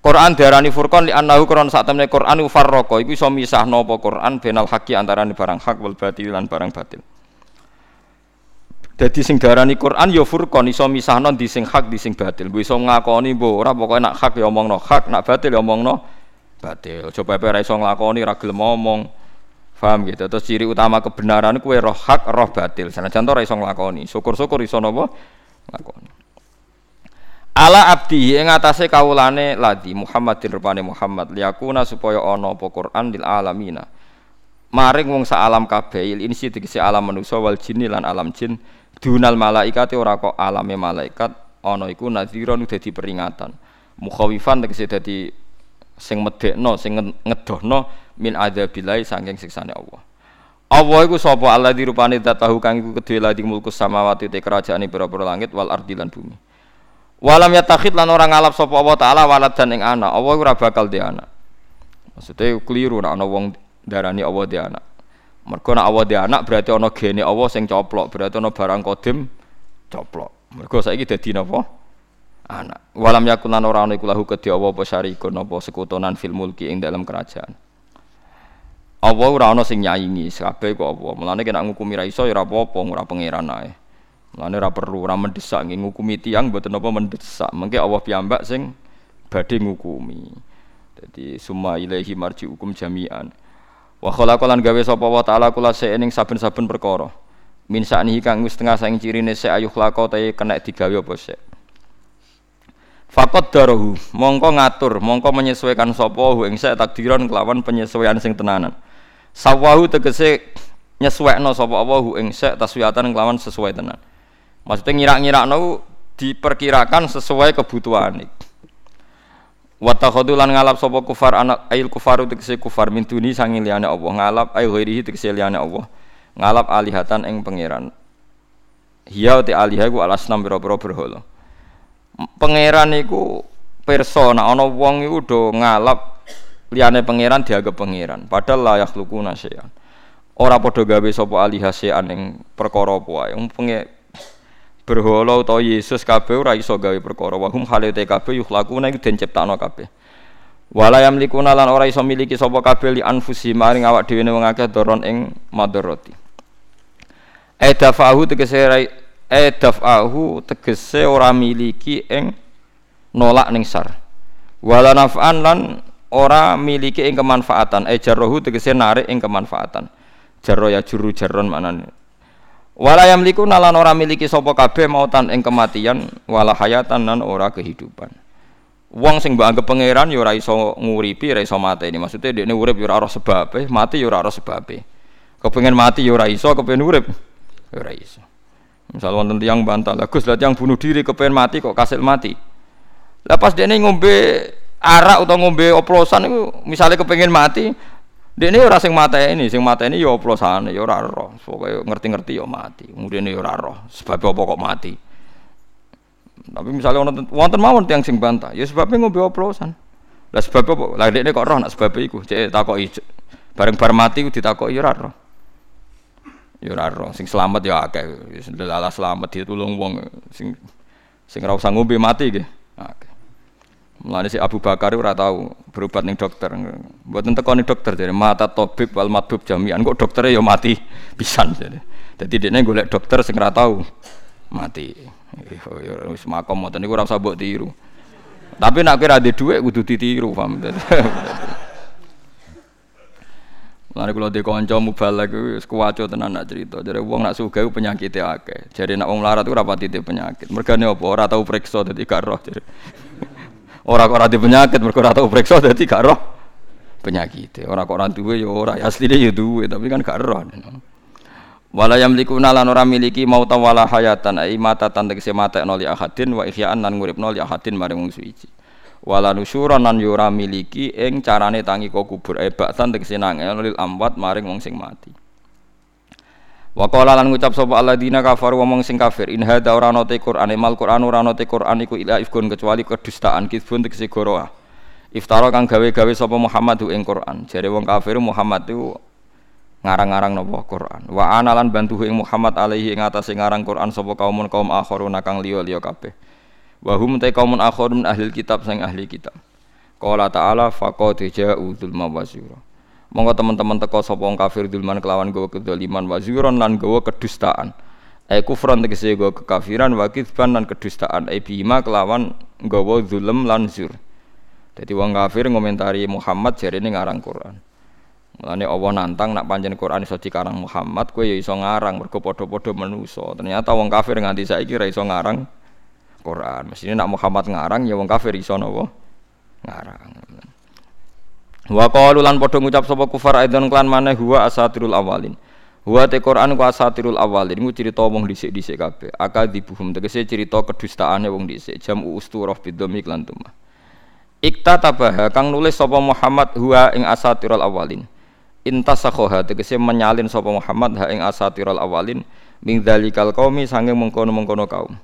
Quran diarani furqan li annahu Quran sak temne Quran farraqa iku iso misahno apa Quran benal haqi antarané barang hak wal batil lan barang batil. Dadi sing darani Quran ya furqan iso misahno di sing hak di sing batil. Mbok iso ngakoni mbok ora pokoke nak hak ya omongno hak, nak batil ya omongno batil. Coba ora iso nglakoni ra gelem ngomong. Paham gitu. Terus ciri utama kebenaran kuwe roh hak, roh batil. Sanajan ora iso nglakoni. Syukur-syukur iso napa? Nglakoni. Ala abdi ing atase kawulane ladi Muhammadin rupane Muhammad liyakuna supaya ana apa Quran lil alamina. Maring wong sak alam kabeh insi tegese alam manusa wal jinni lan alam jin dunal malaikati ora kok alame malaikat ana iku nadhiron dadi peringatan. Mukhawifan tegese dadi sing medekno sing ngedohno min adzabilai saking siksane Allah. Allah iku sapa? Allah dirupane tahu kang iku kedhe ladi mulkus samawati te kerajaane pira-pira langit wal ardi lan bumi. Walam yatakhid lan ora ngalap sapa Allah taala walad dan ing anak. Allah ora bakal di anak. Maksudnya keliru nek ana wong darani Allah di anak Mergo nek Allah anak berarti ana gene Allah sing coplok, berarti ana barang kodim coplok. Mergo saiki dadi napa? Anak. Walam yakun lan ora ana iku lahu kedhi Allah apa syarikun apa sekutonan fil mulki ing dalam kerajaan. Allah ora ana sing nyaingi, kabeh kok apa. Mulane nek ngukumi ra iso ya ora apa-apa, ora pangeran ae. Mulane ora perlu ora mendesak ngukumi tiang mboten apa mendesak. Mengke Allah piyambak sing badhe ngukumi. Jadi summa ilaihi marji'ukum jami'an. Wa khalaqalan gawe sapa wa ta'ala kula ing saben-saben perkara. Min saknihi kang wis tengah saing cirine se ayuh lako ta kena digawe apa sik. Fakot darahu, mongko ngatur, mongko menyesuaikan sapa hu ing sek takdiran kelawan penyesuaian sing tenanan. Sawahu tegese nyesuaikno sapa apa hu ing sek taswiatan kelawan sesuai tenan. Maksudnya ngira-ngirakno diperkirakan sesuai kebutuhan. Wa takhadu lan ngalap sapa kufar anak ail kufaru tegese kufar min duni sangi liyane Allah. Ngalap ay ghairihi tegese liyane Allah. Ngalap alihatan ing pangeran. Hiya te alihah ku alasnam pira-pira berhala. Pangeran iku perso nek ana wong iku do ngalap liyane pangeran dianggap pangeran. Padahal la yakhluquna syai'an. Ora padha gawe sapa alihah syai'an ing perkara apa berhala utawa Yesus kabeh ora iso gawe perkara. Wa hum halate kabeh yukhlaquna iku den ciptakno kabeh. Wala yamlikuna lan ora iso miliki sapa kabeh li anfusi maring awak dhewe wong akeh doron ing madarati edafahu tegese edafahu tegese ora miliki ing nolak ning sar. Wala naf'an lan ora miliki ing kemanfaatan. Ejarrohu tegese narik ing kemanfaatan. Jarro ya juru jarron manane Wala yamliku nalan ora miliki sapa kabeh mautan ing kematian wala hayatan nan ora kehidupan. Wong sing mbok anggap pangeran ya ora iso nguripi, ora iso mateni. Maksudnya dekne urip ya ora ora sebabe, mati ya ora ora sebabe. Kepengin mati ya ora iso, kepengin urip ya ora iso. Misal wonten tiyang bantah, lah Gus, lah yang bunuh diri kepengin mati kok kasil mati. Lah pas dekne ngombe arak atau ngombe oplosan itu misalnya kepengin mati, Dene ora sing mateni, sing mateni ya oplosane, ya ora roh. Pokoke ngerti-ngerti ya mati. Kemudian ya ora roh. Sebab apa kok mati? Tapi misalnya wonten wonten mawon tiyang sing bantah, ya sebabnya ngombe oplosan. Lah sebab apa? Lah dekne kok roh nak sebab iku. Cek takoki bareng bar mati ditakoki ya ora roh. Ya ora roh. Sing selamat ya akeh. Wis ya selamat ditulung wong sing sing ora usah ngombe mati nggih. Akeh. Mulane si Abu Bakar ora tahu berobat ning dokter. Mboten teko ning dokter jadi mata tabib wal madhub jami'an kok dokternya ya mati [laughs] pisan jadi. Dadi dekne golek dokter sing ora tahu mati. Ya wis makom ngoten niku ora usah mbok tiru. Tapi nek kira ada dhuwit kudu ditiru, paham. [laughs] Mulane kula de kanca mubalak wis kuwaco tenan nak cerita. Jare wong nak sugih penyakit akeh. Jare nak wong larat ora pati penyakit. Mergane apa ora tau periksa dadi gak roh jare. Ora kok di penyakit mergo ora tau preksa dadi gak roh penyakit. Ora kok ora duwe ya ora asline ya duwe tapi kan gak roh. Wala yamlikuna lan ora miliki mauta wala hayatan ai mata tan tegese matekno li ahadin wa ihya'an lan nguripno li ahadin maring wong suci. Wala nusyuran lan yo ora miliki ing carane tangi kok kubur ai baksan tegese nangel lil amwat maring wong sing mati. Wa qala lan ngucap sapa alladzina kafaru wong sing kafir in hadza ora ana te Qur'an mal Qur'an ora ana Qur'an iku ila ifkun kecuali kedustaan kizbun tegese goroah. Iftara kang gawe-gawe sapa Muhammad ing Qur'an. Jare wong kafir Muhammad itu ngarang-ngarang napa Qur'an. Wa analan bantu ing Muhammad alaihi ing atase ngarang Qur'an sapa kaumun kaum akharuna kang liya-liya kabeh. Wa hum ta kaumun akharun ahli kitab sing ahli kitab. Qala ta'ala faqad ja'u dzulma wa Monggo teman-teman teko sapa wong kafir dulman kelawan gawa kedzaliman wa zuron lan gawa kedustaan. Ai kufran tegese gawa kekafiran wa kitsban lan kedustaan ai bima kelawan gawa zulm lan zur. Dadi wong kafir ngomentari Muhammad jarene ngarang Quran. Mulane Allah nantang nak pancen Quran iso dikarang Muhammad, kowe ya iso ngarang mergo padha-padha manusa. Ternyata wong kafir nganti saiki ra iso ngarang Quran. Mesine nak Muhammad ngarang ya wong kafir iso napa? Ngarang. Wa qalu lan padha ngucap sapa kufar aidan klan maneh huwa asatirul awalin. Huwa te Quran ku asatirul awalin iku cerita wong dhisik-dhisik kabeh. Akadibuhum tegese cerita kedustaane wong dhisik. Jam usturah bidzami lan tumah. Iktatabaha kang nulis sapa Muhammad huwa ing asatirul awalin. Intasakhoha tegese menyalin sapa Muhammad ha ing asatirul awalin min dzalikal qaumi sanging mengkono-mengkono kaum.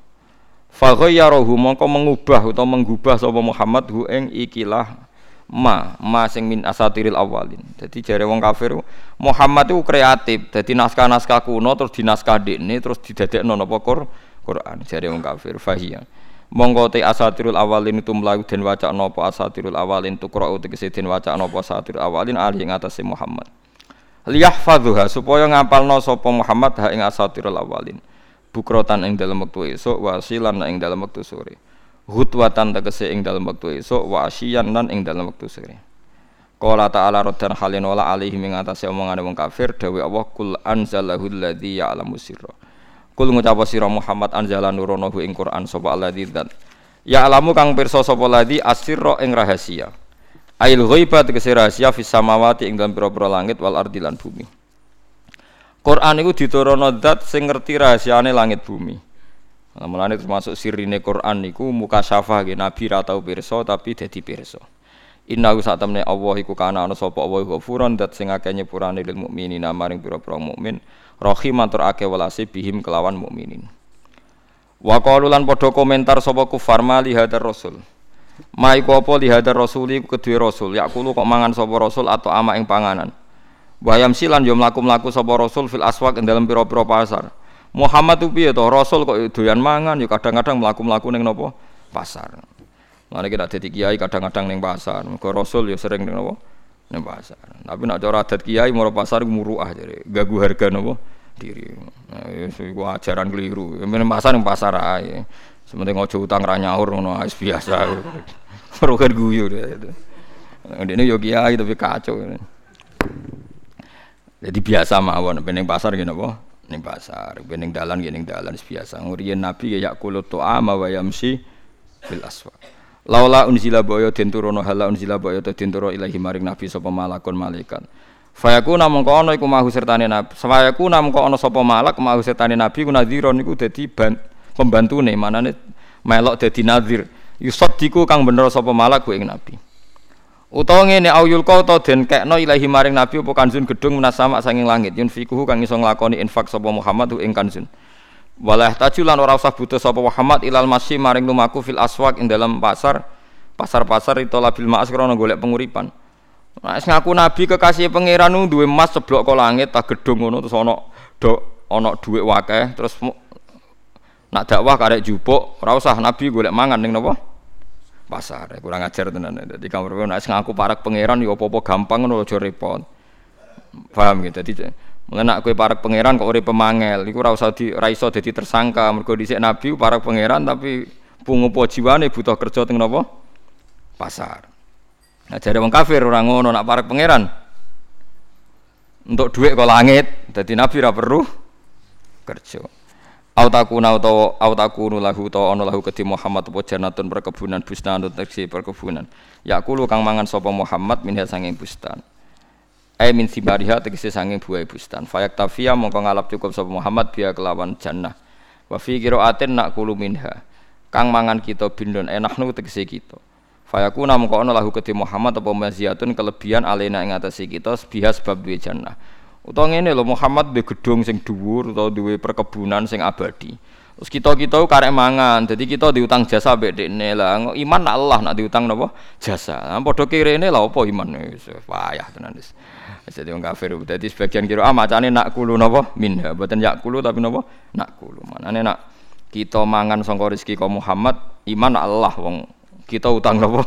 Fa ghayyarahu mongko mengubah utawa menggubah sapa Muhammad hu ing ikilah ma ma sing min asatiril awalin. Jadi jare wong kafir Muhammad itu kreatif jadi naskah-naskah kuno terus dinaskah ini terus didadekno napa Quran jare wong kafir fahiyah. Monggo te asatirul awalin itu mlayu den waca napa asatirul awalin tukra tegese den waca napa asatirul awalin ali ing atase Muhammad. Liyahfadhuha supaya ngapalno sapa Muhammad ha ing asatirul awalin. Bukrotan ing dalam wektu esuk wasilan ing dalam wektu sore hutwatan tegese ing dalam waktu esuk wa asyian lan ing dalam waktu sore Qala ta'ala raddan halin wala alaihi ing atase omongane wong kafir dawe Allah kul anzalahu alladzi ya'lamu sirra. Kul ngucap sira Muhammad anzala nuronahu ing Quran sapa alladzi dan ya'lamu kang pirsa sapa ladzi asirra ing rahasia. Ail ghaiba tegese rahasia fis samawati ing dalam pira-pira langit wal ardi lan bumi. Quran iku diturunno zat sing ngerti rahasiane langit bumi mulane termasuk sirine Quran niku muka syafa nggih Nabi ra tau pirsa tapi dadi pirsa. Inna sak temne Allah iku kana ana sapa Allah ghafuran dat sing akeh nyepurane lil mukminina maring pira-pira mukmin rahiman tur akeh welase bihim kelawan mukminin. Wa qalu lan padha komentar sapa kufar mali hadar rasul. Ma iku apa li hadar rasul iku kedue rasul yakulu kok mangan sapa rasul atau ama ing panganan. Wayam silan yo mlaku-mlaku sapa rasul fil aswaq ing dalem pira-pira pasar. Muhammad itu piye to? Rasul kok doyan mangan ya kadang-kadang mlaku-mlaku ning napa? Pasar. Mane kita dadi kiai kadang-kadang ning pasar. Mergo Rasul ya sering ning napa? Ning pasar. Tapi nek cara adat kiai mau pasar muruah jare, gagu harga napa? diri. Nah, iku ajaran keliru. Men pasar ning pasar ae. Sementing ojo utang ra nyaur ngono wis biasa. [laughs] Rugen guyu itu. Ini yo kiai tapi kacau. Jadi biasa mawon, pening pasar gini apa? Ning pasar, bening dalan ning dalan biasa. Nguriyen Nabi ya yakulut ta'ama wa yamsi bil aswa. Laula unzila baya den turono hala unzila baya to den turo ilahi maring Nabi sapa malakun malaikat. Fayakuna mongko ana iku mahu sertane Nabi. Fayakuna mongko ana sapa malak mahu sertane Nabi ku nadhira niku dadi pembantune manane melok dadi nadhir. Yusaddiku kang bener sapa malak ku ing Nabi. Utawa ngene auyul kau to den kekno ilahi maring nabi apa kanjun gedung menasama sanging langit yun fikuhu kang iso nglakoni infak sapa Muhammad ing kanjun. Walah tajulan ora usah butuh sapa Muhammad ilal masih maring lumaku fil aswaq ing dalam pasar. Pasar-pasar itu labil ma'as krana golek penguripan. Nah, ngaku nabi kekasih pangeran nu duwe emas seblok kok langit tak gedung ngono terus ana do ana dhuwit wakeh terus nak dakwah karek jupuk ora usah nabi golek mangan ning napa? Pasar ya, kurang ajar tenan. Jadi kamu nek ngaku parak pangeran ya apa-apa gampang ngono aja repot. Paham gitu? Jadi mengenak kue parak pangeran kok uri pemangel iku ora di ra iso dadi tersangka. Mergo dhisik nabi parak pangeran tapi pungupo jiwane butuh kerja teng napa? Pasar. Nah jare wong kafir ora ngono nak parak pangeran. Untuk duit kok langit jadi nabi ora perlu kerja Au takuna utawa au takunu lahu utawa ana lahu kedhi Muhammad apa janatun perkebunan bustan tegese perkebunan. Yakulu kang mangan sapa Muhammad minha sanging bustan. Ai min simariha tegese sanging buah bustan. Fayak tafia mongko ngalap cukup sapa Muhammad biya kelawan jannah. Wa fi qiraatin nakulu minha. Kang mangan kita bindon enaknu tegese kita. Fayakuna mongko ana lahu kedhi Muhammad apa maziyatun kelebihan alena ing atase kita biha sebab duwe jannah. Utawa ngene lho Muhammad duwe gedung sing dhuwur utawa duwe perkebunan sing abadi. Terus kita-kita karek mangan, jadi kita diutang jasa mbek dekne lah. Iman nak Allah nak diutang napa? Jasa. Nah, padha kirene lah apa iman wis payah tenan. Jadi wong kafir. Dadi sebagian kira ah macane nak kulu napa? Minha. Mboten yak kulu tapi napa? Nak kulu. Manane nak kita mangan sangka rezeki kok Muhammad, iman nak Allah wong kita utang napa?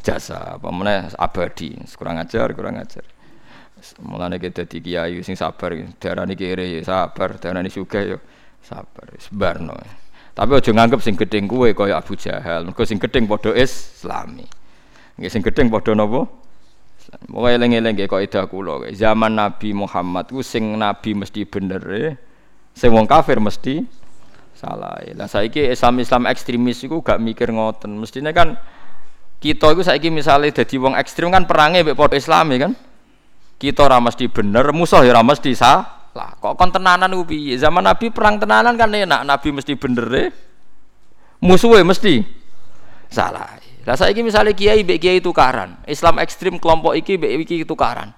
Jasa. Apa meneh abadi. Kurang ajar, kurang ajar. Mulane kita dadi kiai sing sabar, darani kere ya sabar, darani sugih ya sabar, sebarno. Tapi aja nganggep sing gedeng kuwe kaya Abu Jahal, mergo sing gedeng padha Islami. Nggih sing gedeng padha napa? Pokoke eling-eling nggih kaidah kula. Zaman Nabi Muhammad ku sing nabi mesti bener e, sing wong kafir mesti salah. Lah saiki Islam-Islam ekstremis iku gak mikir ngoten. Mestine kan kita iku saiki misale dadi wong ekstrem kan perange mek padha Islami kan kita ora mesti bener, musuh ya ora mesti salah. Kok kon tenanan? Zaman Nabi perang tenanan kan enak, Nabi mesti bener e. Musuhe mesti salah. Lah saiki misalnya kiai mbek kiai tukaran, Islam ekstrim kelompok iki mbek iki tukaran.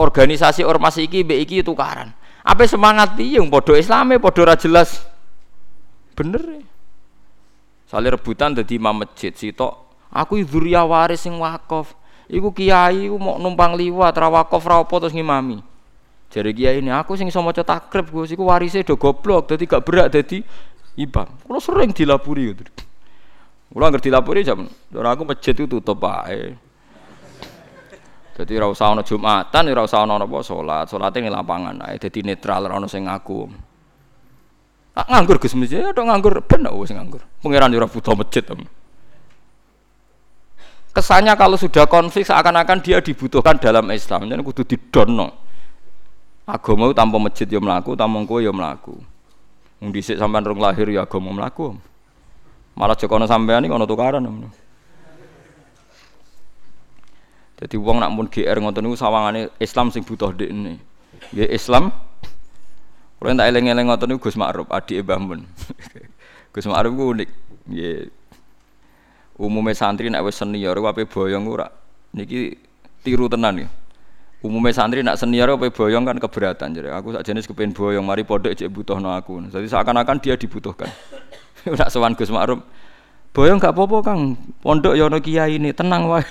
Organisasi ormas iki mbek iki tukaran. Apa semangat piye padha Islame padha ora jelas. Bener e. Sale rebutan dadi imam masjid sitok, aku dzurriya waris sing wakaf. Iku kiai iku mau numpang liwat ra wakaf ra apa terus ngimami. Jare kiai ini aku sing iso maca takrib Gus iku warise do goblok dadi gak berak dadi imam. Kulo sering dilapuri gitu. Kulo ngerti dilapuri jam ora aku masjid itu tutup ae. Jadi ora usah ana Jumatan, ora usah ana apa salat. Ning lapangan ae dadi netral ora ana sing. Tak nganggur Gus mesti ya nganggur ben wis nganggur. Pangeran ora butuh masjid. Tem kesannya kalau sudah konflik seakan-akan dia dibutuhkan dalam Islam. Jadi kudu didono. Agama tanpa masjid ya melaku tanpa kowe ya melaku wong dhisik sampean rong lahir ya agama melaku malah jokono sampean iki ana tukaran jadi wong nak pun GR ngoten niku sawangane Islam sing butuh dekne nggih Islam. Kalau tak eleng-eleng ngoten niku Gus Ma'ruf adik Mbah Mun. [laughs] Gus Ma'ruf ku unik. Nggih Umumnya santri nak wis senior wape boyong ora. Niki tiru tenan ya. Umumnya santri nak senior wape boyong kan keberatan jadi aku sak jenis kepen boyong mari pondok cek butuhno aku. Jadi seakan-akan dia dibutuhkan. [laughs] Nak sowan Gus Ma'ruf. Boyong gak apa-apa Kang. Pondok ya ono kiai ini tenang wae. [laughs]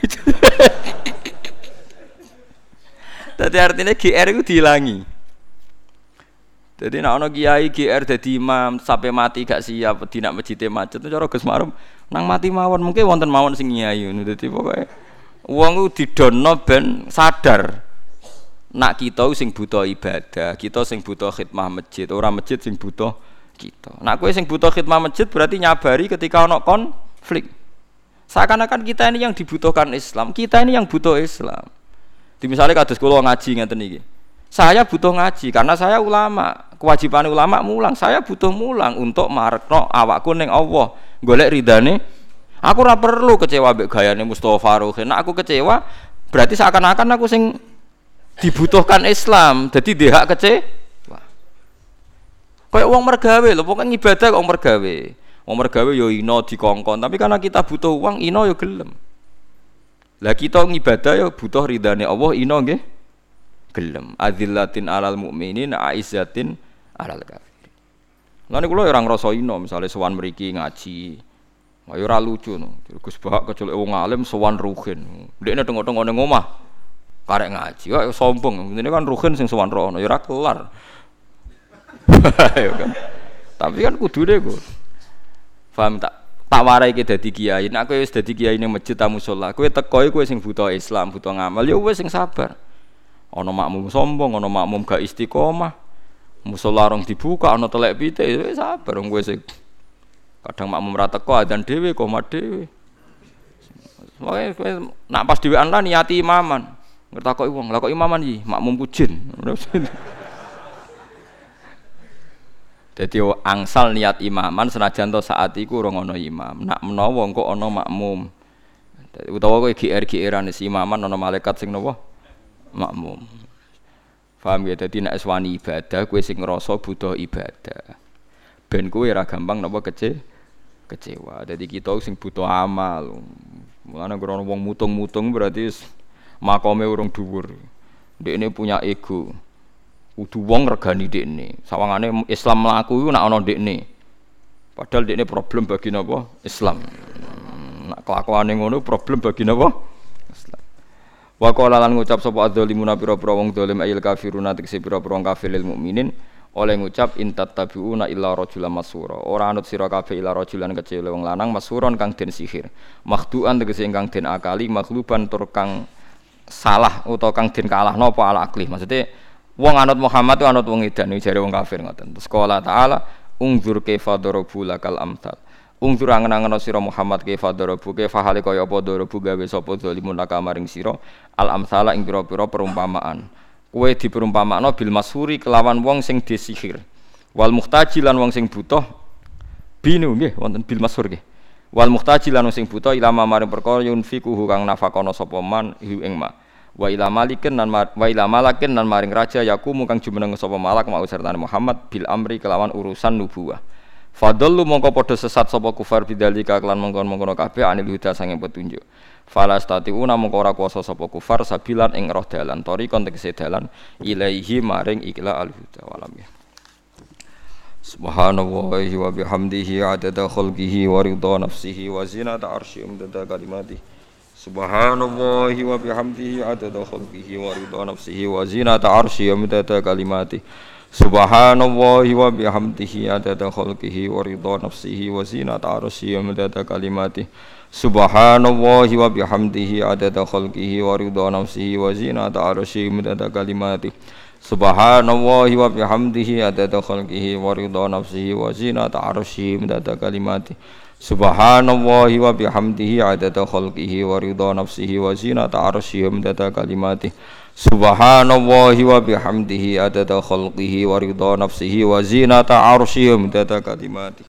Tadi artinya GR itu dihilangi. Jadi nak ono kiai GR jadi imam sampai mati gak siap di nak macet itu cara Gus Ma'ruf nang mati mawon mungkin wonten mawon sing nyai ngono. Dadi pokoke wong ku didono ben sadar. Nak kita sing butuh ibadah kita sing butuh khidmah masjid orang masjid sing butuh kita. Nak kowe sing butuh khidmah masjid berarti nyabari ketika ono konflik. Seakan-akan kita ini yang dibutuhkan Islam kita ini yang butuh Islam. Di misalnya kados kula ngaji ngeten iki. Saya butuh ngaji karena saya ulama kewajiban ulama mulang. Saya butuh mulang untuk marekno awakku ning Allah. Golek ridane aku ora perlu kecewa mbek gayane Mustafa Faruq nek aku kecewa berarti seakan-akan aku sing dibutuhkan Islam. Jadi dia hak kecewa kayak uang mergawe lho pokoknya ibadah kok mergawe. Uang mergawe yo ino dikongkon tapi karena kita butuh uang ino yo gelem. Lah kita ngibadah yo butuh ridane Allah ino nggih? Gelem. Adillatin alal mukminin aizzatin alal kafir Lan kula ya ora ngrasa ino misale sowan mriki ngaji. Ayo ora lucu no. Gus Bahak kecelek wong alim sowan ruhin. Ndekne tengok-tengok ning omah karek ngaji. Kok sombong. Ini kan ruhin sing sowan ya ora kelar. [laughs] kan. Tapi kan kudune ku. Paham tak? Tak warai ke dadi kiai. Nek kowe wis dadi kiai ning masjid tamu sholat, kowe teko kowe sing butuh Islam, butuh ngamal, ya wis sing sabar. Ana makmum sombong, ana makmum gak istiqomah musola rong dibuka ana telek pite wis sabar wong kowe sing kadang makmum ra teko adzan dhewe komat dhewe Makanya kowe nak pas dhewean lah niati imaman ngertakoki wong lha kok imaman iki makmum jin [laughs] Dadi angsal niat imaman senajan to saat iku ora ana imam. Nak menawa engko ana makmum. Utawa kowe GR-GRan imaman ana malaikat sing napa? Makmum. Paham ya? Dadi nek wani ibadah kowe sing ngrasa butuh ibadah. Ben kowe gampang napa kece kecewa. Dadi kita sing butuh amal. Mulane ora wong mutung-mutung berarti makome urung dhuwur. Dekne punya ego. Kudu wong regani dekne. Sawangane Islam mlaku nak ana dekne. Padahal dekne problem bagi napa? Islam. Nak kelakuane ngono problem bagi napa? Wa qala lan ngucap sapa adzalimuna pira-pira wong zalim ayil kafiruna tekse pira-pira wong kafir lil mukminin oleh ngucap intat tabiuna illa rajulan masura ora anut sira kabeh illa rajulan kecil wong lanang masuron kang den sihir makhduan tegese ingkang den akali makhluban tur kang salah utawa kang den kalahno apa ala akli maksudnya Wong anut Muhammad anut wong edan jare wong kafir ngoten. Terus qala ta'ala ungzur kaifa darabu lakal. Ungzur angen-angen sira Muhammad kaifa darabu kaifa hale kaya apa darabu gawe sapa zalimun laka maring sira al amsala ing pira-pira perumpamaan. Kowe diperumpamakno bil masuri kelawan wong sing disihir. Wal muhtaji lan wong sing butuh binu nggih wonten bil masur nggih. Wal muhtaji lan wong sing butuh ilama maring perkara yunfiku kang nafakono sapa man ing ma wa ila malikin nan wa ila malakin nan maring raja yakumu kang jumeneng sapa malak mau sertane Muhammad bil amri kelawan urusan nubuwah Fadallu mongko padha sesat sapa kufar bidzalika kelan mongkon-mongkon kabeh anil huda sange petunjuk. Fala statiuna mongko ora kuasa sapa kufar sabilan ing roh dalan tori kontekse dalan ilaihi maring ikla al huda walam ya. Subhanallahi wa bihamdihi adada khalqihi wa ridha nafsihi wa zinata arsyihi umdada kalimatihi Subhanallahi wa bihamdihi adada khalqihi wa ridha nafsihi wa zinata arsyihi wa midada kalimatihi Subhanallahi wa bihamdihi adada khalqihi wa ridha nafsihi wa zinata arsyihi wa midada kalimatihi. Subhanallahi wa bihamdihi adada khalqihi wa ridha nafsihi wa zinata arsyihi wa midada kalimatihi. Subhanallahi wa bihamdihi adada khalqihi wa ridha nafsihi wa zinata arsyihi wa midada kalimatihi. Subhanallahi wa bihamdihi adada khalqihi wa ridha nafsihi wa zinata arsyihi wa kalimatihi Subhanallahi wa bihamdihi adada khalqihi wa ridha nafsihi wa zinata arsyihi wa